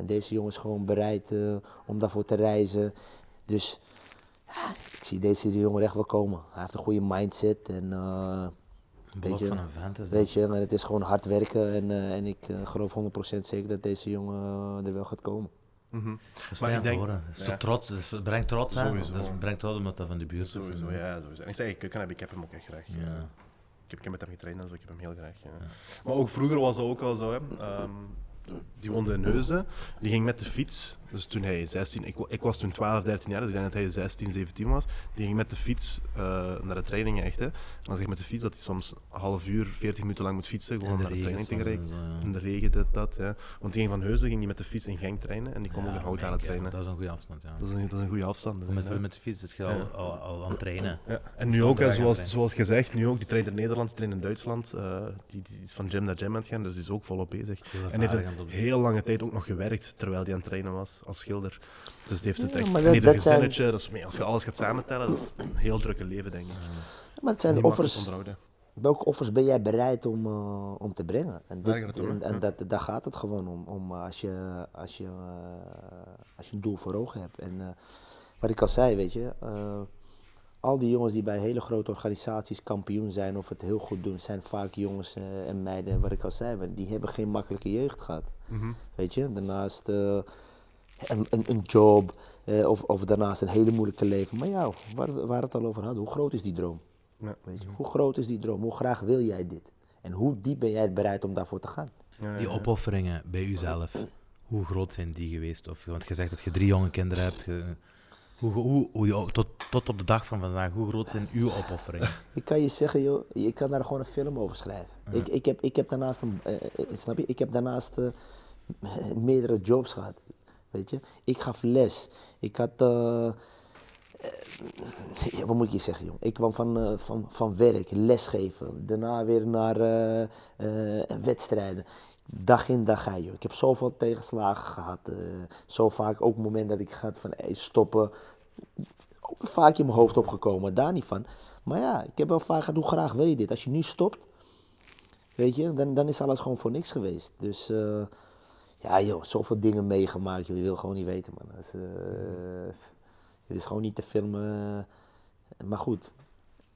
S3: En deze jongen is gewoon bereid eh, om daarvoor te reizen. Dus ja, ik zie deze jongen echt wel komen. Hij heeft een goede mindset en... eh,
S1: Een
S3: Weet
S1: blok
S3: je,
S1: van een vent is dat.
S3: Weet je, maar het is gewoon hard werken en, eh, en ik eh, geloof 100% zeker dat deze jongen er wel gaat komen.
S2: Mhm.
S1: Dat is
S2: Maar ik denk-
S1: horen.
S2: Ja.
S1: toch trots. Dat is- het brengt trots aan. Is- brengt trots omdat dat van de buurt is.
S2: Sowieso, ja, sowieso. En ik zeg, ik, kan hem, ik heb hem ook echt graag.
S1: Ja.
S2: Ik, heb, ik heb met hem getraind en zo, ik heb hem heel graag. Ja. Maar ook vroeger was dat ook al zo. Hè. Ehm, die woonde in Heusden, die ging met de fiets. Dus toen hij 16, ik, ik was toen 12, 13 jaar, dus ik denk dat hij 16, 17 was. Die ging met de fiets eh, naar de trainingen echt. Hè. En dan zeg ik met de fiets dat hij soms een half uur, 40 minuten lang moet fietsen, gewoon
S1: de
S2: naar de training te geraken.
S1: ja.
S2: In de regen, dit, dat. Ja. Want die ging van Heusden ging die met de fiets in Genk trainen en die kwam ook in
S1: ja,
S2: trainen.
S1: Dat is een goede afstand, ja.
S2: Dat is een, dat is een goede afstand. dus,
S1: Met, met de fiets zit je al, al, al aan het trainen.
S2: Ja. En nu ook, hè, zoals, zoals gezegd, nu ook, die traint in Nederland, die traint in Duitsland. eh, die, die is van gym naar gym aan het gaan, dus die is ook volop bezig. En heeft een heel lange tijd ook nog gewerkt terwijl hij aan het trainen was als schilder. Dus die heeft het
S3: Ja,
S2: echt
S3: dat-
S2: een
S3: dat zijn-
S2: gezinnetje. Dat is, mee- als je alles gaat samentellen, dat is een heel drukke leven, denk ik.
S3: Maar het zijn
S2: Niet
S3: offers. Welke offers ben jij bereid om, eh, om te brengen? En,
S2: Daar
S3: dit-
S2: gaat het om,
S3: en,
S2: hè?
S3: en
S2: Ja.
S3: dat, daar gaat het gewoon om. om eh, als, je, als, je, eh, als je een doel voor ogen hebt. En eh, wat ik al zei, weet je. eh, al die jongens die bij hele grote organisaties kampioen zijn of het heel goed doen, zijn vaak jongens en meiden, wat ik al zei, die hebben geen makkelijke jeugd gehad.
S2: Mhm.
S3: Weet je, daarnaast eh, een, een, een job eh, of, of daarnaast een hele moeilijke leven. Maar ja, waar, waar het al over hadden, hoe groot is die droom?
S2: Ja.
S3: Weet je, hoe groot is die droom? Hoe graag wil jij dit? En hoe diep ben jij bereid om daarvoor te gaan?
S2: Ja,
S1: Die opofferingen bij uzelf, hoe groot zijn die geweest? Of, want je zegt dat je drie jonge kinderen hebt. je- hoe, hoe, hoe tot, tot op de dag van vandaag, hoe groot zijn uw opofferingen?
S3: Ik kan je zeggen, joh, ik kan daar gewoon een film over schrijven. Ik, ik, heb, ik heb daarnaast, een, eh, eh, snap je, ik heb daarnaast eh, meerdere jobs gehad. Weet je, ik gaf les. Ik had, eh, eh, wat moet je zeggen, joh? Ik kwam van, eh, van, van werk, lesgeven. Daarna weer naar wedstrijden. Dag in, dag uit, joh. Ik heb zoveel tegenslagen gehad. eh, zo vaak ook het moment dat ik ga van stoppen. Ook vaak in mijn hoofd opgekomen, daar niet van. Maar ja, ik heb wel vaak gehad, hoe graag wil je dit? Als je nu stopt, weet je, dan, dan is alles gewoon voor niks geweest. Dus ja, joh, zoveel dingen meegemaakt, joh. Je wil gewoon niet weten, man. Dat is, eh, het is gewoon niet te filmen. Maar goed,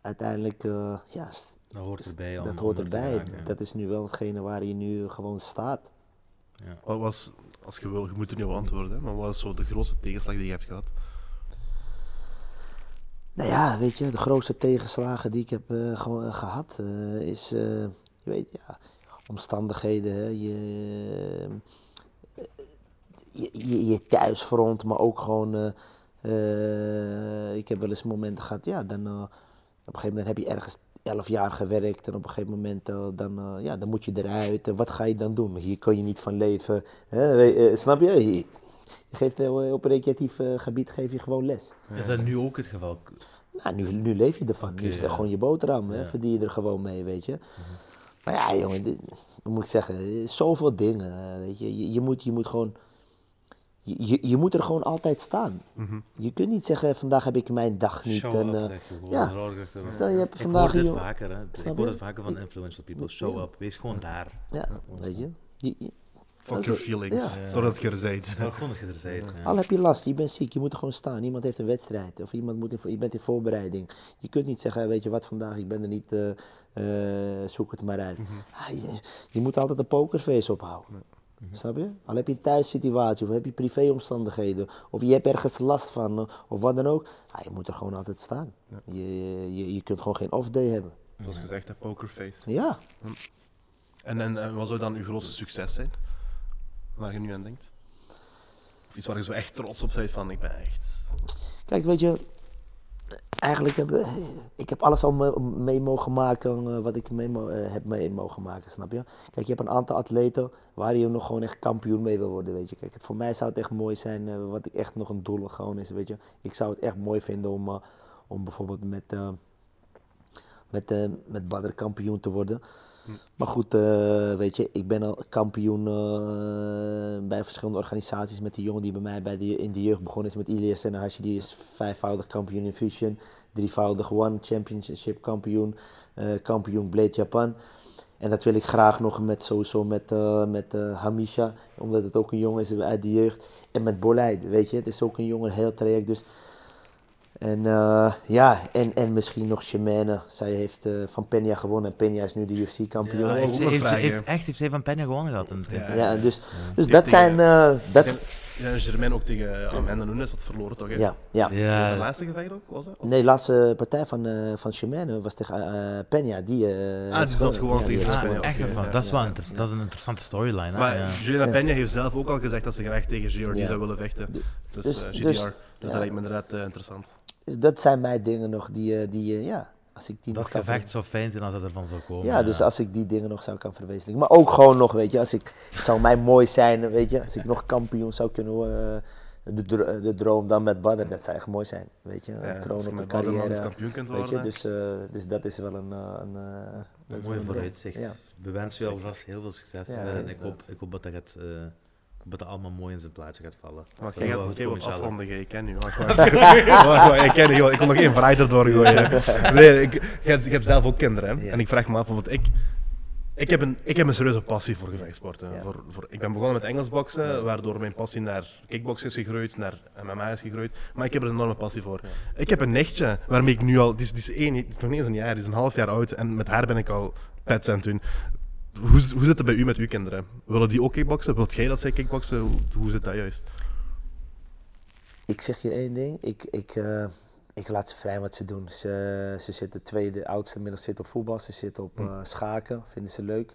S3: uiteindelijk, eh, ja,
S1: Dat hoort erbij.
S3: dat hoort
S1: er
S3: erbij. Dat is nu wel hetgene waar je nu gewoon staat.
S1: Ja.
S2: Wat was, als je wil, je moet er op antwoorden, hè, maar wat was zo de grootste tegenslag die je hebt gehad?
S3: Nou ja, weet je, de grootste tegenslagen die ik heb gewoon eh, gehad eh, is, je weet, ja, omstandigheden, hè, je, je, je, je thuisfront, maar ook gewoon, eh, eh, ik heb wel eens momenten gehad, ja, dan eh, op een gegeven moment heb je ergens elf jaar gewerkt en op een gegeven moment dan, ja, dan moet je eruit. En wat ga je dan doen? Hier kun je niet van leven. Hè? snap je? Je, geeft op recreatief gebied geef je gewoon les.
S1: Is dat nu ook het geval?
S3: Nou, nu, nu leef je ervan. nu is het
S1: ja.
S3: gewoon je boterham. Hè?
S1: Ja.
S3: Verdien je er gewoon mee, weet je. Maar ja, jongen, dit, moet ik zeggen? Zoveel dingen, weet je. Je, je, moet, je moet gewoon... je, je, moet er gewoon altijd staan.
S2: Mhm.
S3: Je kunt niet zeggen, vandaag heb ik mijn dag niet.
S1: Show
S3: en,
S1: up,
S3: eh,
S1: je
S3: ja. Stel, je hebt
S1: ik
S3: vandaag
S1: hoor dit
S3: een-
S1: vaker, hè. Ik hoor
S3: je?
S1: het vaker van influential people. Show up, wees gewoon daar.
S3: ja, weet je. Je- je-
S2: Fuck your feelings.
S3: ja.
S2: Zorg dat je er bent.
S1: Zorg gewoon dat je er bent. ja.
S3: Al heb je last, je bent ziek, je moet er gewoon staan. Iemand heeft een wedstrijd of iemand moet in, je bent in voorbereiding. Je kunt niet zeggen, weet je wat vandaag, ik ben er niet, eh, eh, zoek het maar uit. Ah, je, je moet altijd een pokerface ophouden. Snap je? Al heb je een thuissituatie of heb je privéomstandigheden of je hebt ergens last van of wat dan ook. Ah, je moet er gewoon altijd staan. Je, je, je kunt gewoon geen off-day hebben.
S2: Zoals gezegd, hè, pokerface.
S3: Ja,
S2: En, en, en wat zou dan uw grootste succes zijn? Waar je nu aan denkt? Of iets waar je zo echt trots op bent van, ik ben echt...
S3: Kijk, weet je, eigenlijk heb ik heb alles al me- mee mogen maken eh, wat ik mee eh, heb mee mogen maken, snap je? Kijk, je hebt een aantal atleten waar je nog gewoon echt kampioen mee wil worden, weet je. Kijk, voor mij zou het echt mooi zijn, eh, wat ik echt nog een doel gewoon is, weet je. Ik zou het echt mooi vinden om, om bijvoorbeeld met, met, met Badr kampioen te worden. Maar goed, eh, weet je, ik ben al kampioen eh, bij verschillende organisaties met die jongen die bij mij bij de, in de jeugd begonnen is met Ilias Senahashi. Die is vijfvoudig kampioen in Fusion, drievoudig One Championship kampioen, eh, kampioen Blade Japan. En dat wil ik graag nog met sowieso met, met Hamisha, omdat het ook een jongen is uit de jeugd. En met Boleid, weet je, het is ook een jongen, heel traject. Dus en eh, ja, en, en misschien nog Shemane. Zij heeft eh, van Peña gewonnen en Peña is nu de UFC-kampioen.
S1: Ja,
S3: Ja,
S1: heeft,
S2: nog
S1: heeft, heeft, echt heeft zij van Penja gewonnen gehad. begin.
S2: Ja.
S3: dus, dus dat
S2: tegen-
S3: zijn... eh, dat,
S2: Ja, Germain ook tegen Amanda Nunes had verloren, toch? hè?
S3: ja, ja.
S2: De
S1: Ja,
S2: laatste gevecht ook, was dat?
S3: Nee, de laatste partij van, eh van Shemane was tegen eh Peña. Die, eh,
S2: Ah, die zat gewoon
S3: ja,
S2: tegen
S1: Ah,
S2: Peña,
S1: echt ervan.
S2: ja.
S1: Dat is wel
S3: Ja.
S1: dat is een interessante storyline. hè,
S2: Maar
S1: ja.
S2: Juliana
S3: Ja.
S2: Peña heeft zelf ook al gezegd dat ze graag tegen
S3: Ja.
S2: zou willen vechten.
S3: Du-
S2: Dus,
S3: dus-
S2: eh, GDR.
S3: dus-
S2: Dus,
S3: ja.
S2: dat lijkt me inderdaad interessant.
S3: Dus dat zijn mijn dingen nog die, eh, die eh, ja, als ik die
S1: Dat
S3: nog kan
S1: gevecht zou fijn zijn als dat ervan zou komen.
S3: Ja, dus als ik die dingen nog zou kan verwezenlijken. Maar ook gewoon nog, weet je, als ik, het zou mij mooi zijn, weet je, als ik nog kampioen zou kunnen, eh, de, dro- de droom dan met Badr, dat zou echt mooi zijn, weet je.
S2: Ja,
S3: Een kroon op de carrière,
S2: kampioen kunt
S3: weet je.
S2: worden.
S3: Dus, eh, dus dat is wel een, een, eh,
S1: Mooi
S3: een droom.
S1: vooruitzicht.
S3: Ja.
S1: We wensen je alvast heel veel succes.
S3: Ja,
S1: en ik hoop, ik hoop dat, dat, het, eh, dat het allemaal mooi in zijn plaatje gaat vallen.
S2: Maar
S1: Dat
S2: jij gaat jij
S1: komen,
S2: wat ik ken u. Wacht, wacht. Wacht, wacht, ik ken u, joh. ik kon nog één vraag erdoor gooien. Nee, ik, ik, heb, zelf ook kinderen, hè.
S3: Ja.
S2: en ik vraag me af, want ik, ik, heb een, ik heb een serieuze passie voor gevechtsporten.
S3: Ja.
S2: Voor, voor, ik ben begonnen met Engelsboksen, waardoor mijn passie naar kickboksen is gegroeid, naar MMA is gegroeid. Maar ik heb er een enorme passie voor. Ik heb een nichtje, waarmee ik nu al, die is, die is, één, die is nog niet eens een jaar, die is een half jaar oud, en met haar ben ik al pets aan het doen. Hoe, hoe zit het bij u met uw kinderen? Willen die ook kickboksen? Wilt jij dat zij kickboksen? Hoe, hoe zit dat juist?
S3: Ik zeg je één ding, ik, ik, eh, ik laat ze vrij wat ze doen. Ze, ze zitten, twee, de oudste inmiddels zit op voetbal, ze zit op eh, schaken, vinden ze leuk.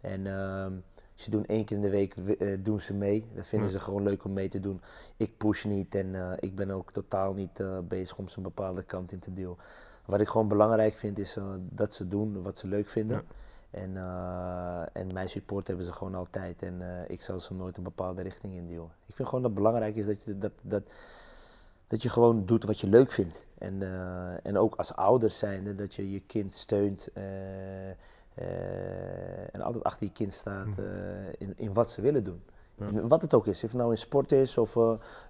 S3: En ehm, ze doen één keer in de week eh, doen ze mee. Dat vinden
S2: Ja.
S3: ze gewoon leuk om mee te doen. Ik push niet en ik ben ook totaal niet bezig om ze een bepaalde kant in te duwen. Wat ik gewoon belangrijk vind is dat ze doen wat ze leuk vinden.
S2: Ja.
S3: En, eh, en mijn support hebben ze gewoon altijd. En eh, ik zal ze nooit een bepaalde richting induwen. Ik vind gewoon dat het belangrijk is dat je, dat, dat, dat je gewoon doet wat je leuk vindt. En, eh, en ook als ouders zijnde dat je je kind steunt. en altijd achter je kind staat eh, in, in wat ze willen doen.
S2: Ja.
S3: Wat het ook is. Of het nou in sport is of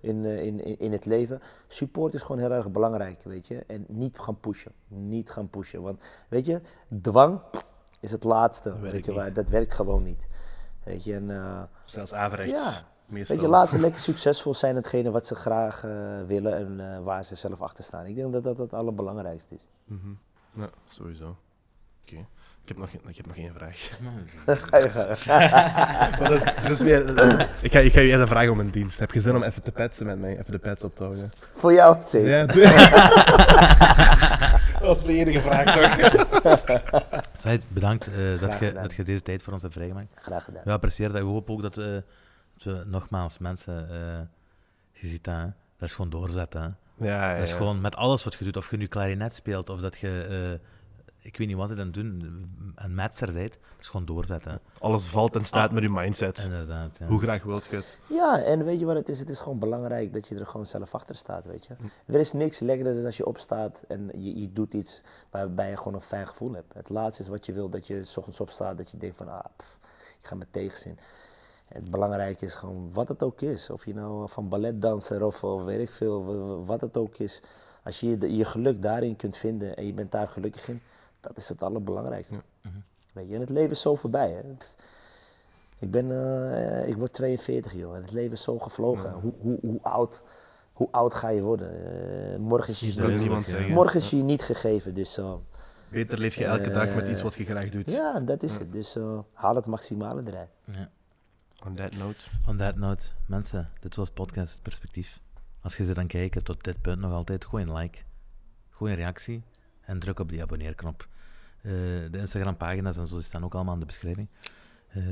S3: in, eh, in, in, in het leven. Support is gewoon heel erg belangrijk, weet je. En niet gaan pushen. Niet gaan pushen. Want, weet je, dwang is het laatste.
S2: Dat werkt
S3: weet je, waar, dat werkt gewoon niet. Weet je, en... eh,
S2: Zelfs averechts.
S3: Ja.
S2: Meestal.
S3: Weet je, laat ze lekker succesvol zijn, hetgene wat ze graag eh, willen en eh, waar ze zelf achter staan. Ik denk dat dat het allerbelangrijkste is.
S2: Ja, sowieso. Oké. Ik, heb nog, geen- ik heb nog één vraag.
S3: Ga je gang.
S2: Dat, is ik, ga, ik ga je eerder vragen om een dienst. Heb je zin om even te petsen met mij? Even de pets op te houden?
S3: Voor jou, zeker.
S2: Ja, dat was mijn enige vraag toch?
S1: Said, bedankt eh, dat, je, dat je deze tijd voor ons hebt vrijgemaakt.
S3: Graag gedaan.
S1: We appreciëren dat. We hopen ook dat we, dat we nogmaals mensen, eh, je ziet dat, hè. dat is gewoon doorzetten. Hè.
S2: Ja, ja,
S1: Dat is gewoon met alles wat je doet, of je nu klarinet speelt, of dat je, eh, ik weet niet wat ze dan doen, een matcher bent, dat is gewoon doorzetten.
S2: Alles valt en staat met je mindset.
S1: Inderdaad. Ja.
S2: Hoe graag wilt je het?
S3: Ja, en weet je wat het is? Het is gewoon belangrijk dat je er gewoon zelf achter staat, weet je. Er is niks lekkerder dan als je opstaat en je, je doet iets waarbij je gewoon een fijn gevoel hebt. Het laatste is wat je wil, dat je 's ochtends opstaat, dat je denkt van, ah, pff, ik ga met tegenzin. Het belangrijke is gewoon wat het ook is. Of je nou van balletdanser of, of weet ik veel, wa- wa- wat het ook is. Als je je, je geluk daarin kunt vinden en je bent daar gelukkig in, dat is het allerbelangrijkste. Weet je, en het leven is zo voorbij. Hè? Ik, ben, eh, ik word 42 joh, en het leven is zo gevlogen. Hoe, hoe, hoe, oud, hoe oud ga je worden? Eh, morgen is je, niet, morgen is je niet gegeven, dus eh,
S2: Beter leef je elke dag met iets wat je graag doet.
S3: ja, dat is het. Dus eh, haal het maximale eruit.
S1: Ja.
S2: On that note.
S1: On that note, mensen, dit was podcast Perspectief. Als je ze dan kijken tot dit punt nog altijd, gooi een like, gooi een reactie en druk op die abonneerknop. Eh, de Instagram-pagina's en zo staan ook allemaal in de beschrijving. Eh,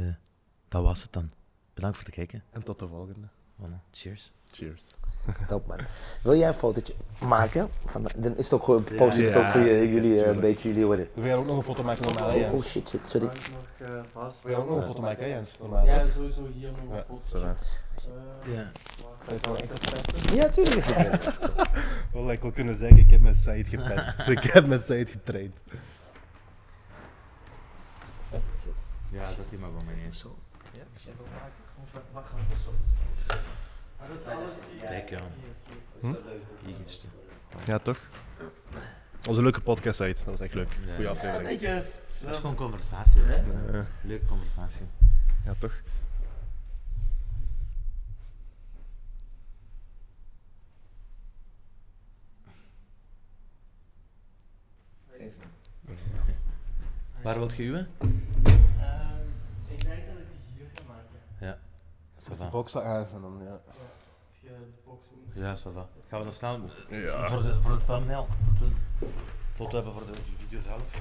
S1: dat was het dan. Bedankt voor het kijken.
S2: En tot de volgende.
S1: Voilà, cheers.
S2: Cheers.
S3: Top man. Wil jij een fotootje maken? Van, de- dan is het ook gewoon positief
S2: Ja,
S3: ook voor je, jullie, eh, een
S2: tuurlijk.
S3: beetje jullie worden.
S2: Wil jij ook nog een foto maken van mij,
S3: Oh, oh shit, shit, sorry.
S4: Nog eh, vast?
S2: Wil jij ook nog een
S3: Ja.
S2: foto maken, Jens? Normaal.
S4: Ja, sowieso hier nog een
S2: Ja,
S4: foto.
S2: hè.
S1: Ja.
S2: Zou je het wel enkel testen?
S3: Ja, tuurlijk. lig ik.
S2: Wel, ik wil kunnen zeggen, ik heb met Said gepest. ik heb met Said getraind.
S1: Ja, dat die maar wel mee.
S3: Zo. Ja, wil maken, gewoon van- wacht, zo.
S4: Maar dat is alles.
S1: Kijk, ja.
S2: Hm?
S1: Hier gisteren.
S2: Ja, toch? Dat was een leuke podcast, Said. Dat was echt leuk.
S1: Ja.
S2: Goeie aflevering.
S3: Je,
S1: Het is gewoon conversatie. hè.
S2: Eh,
S1: Leuke conversatie.
S2: ja, toch?
S1: Waar wilt je uwen?
S4: Ehm, ik denk dat ik die hier ga maken.
S1: Ja. Ça va.
S2: Box aan ja.
S4: De box moet.
S1: Ja, ça va. Gaan we dan snel
S2: Ja.
S1: voor, de, voor de thumbnail? Dat we een foto hebben voor de video zelf.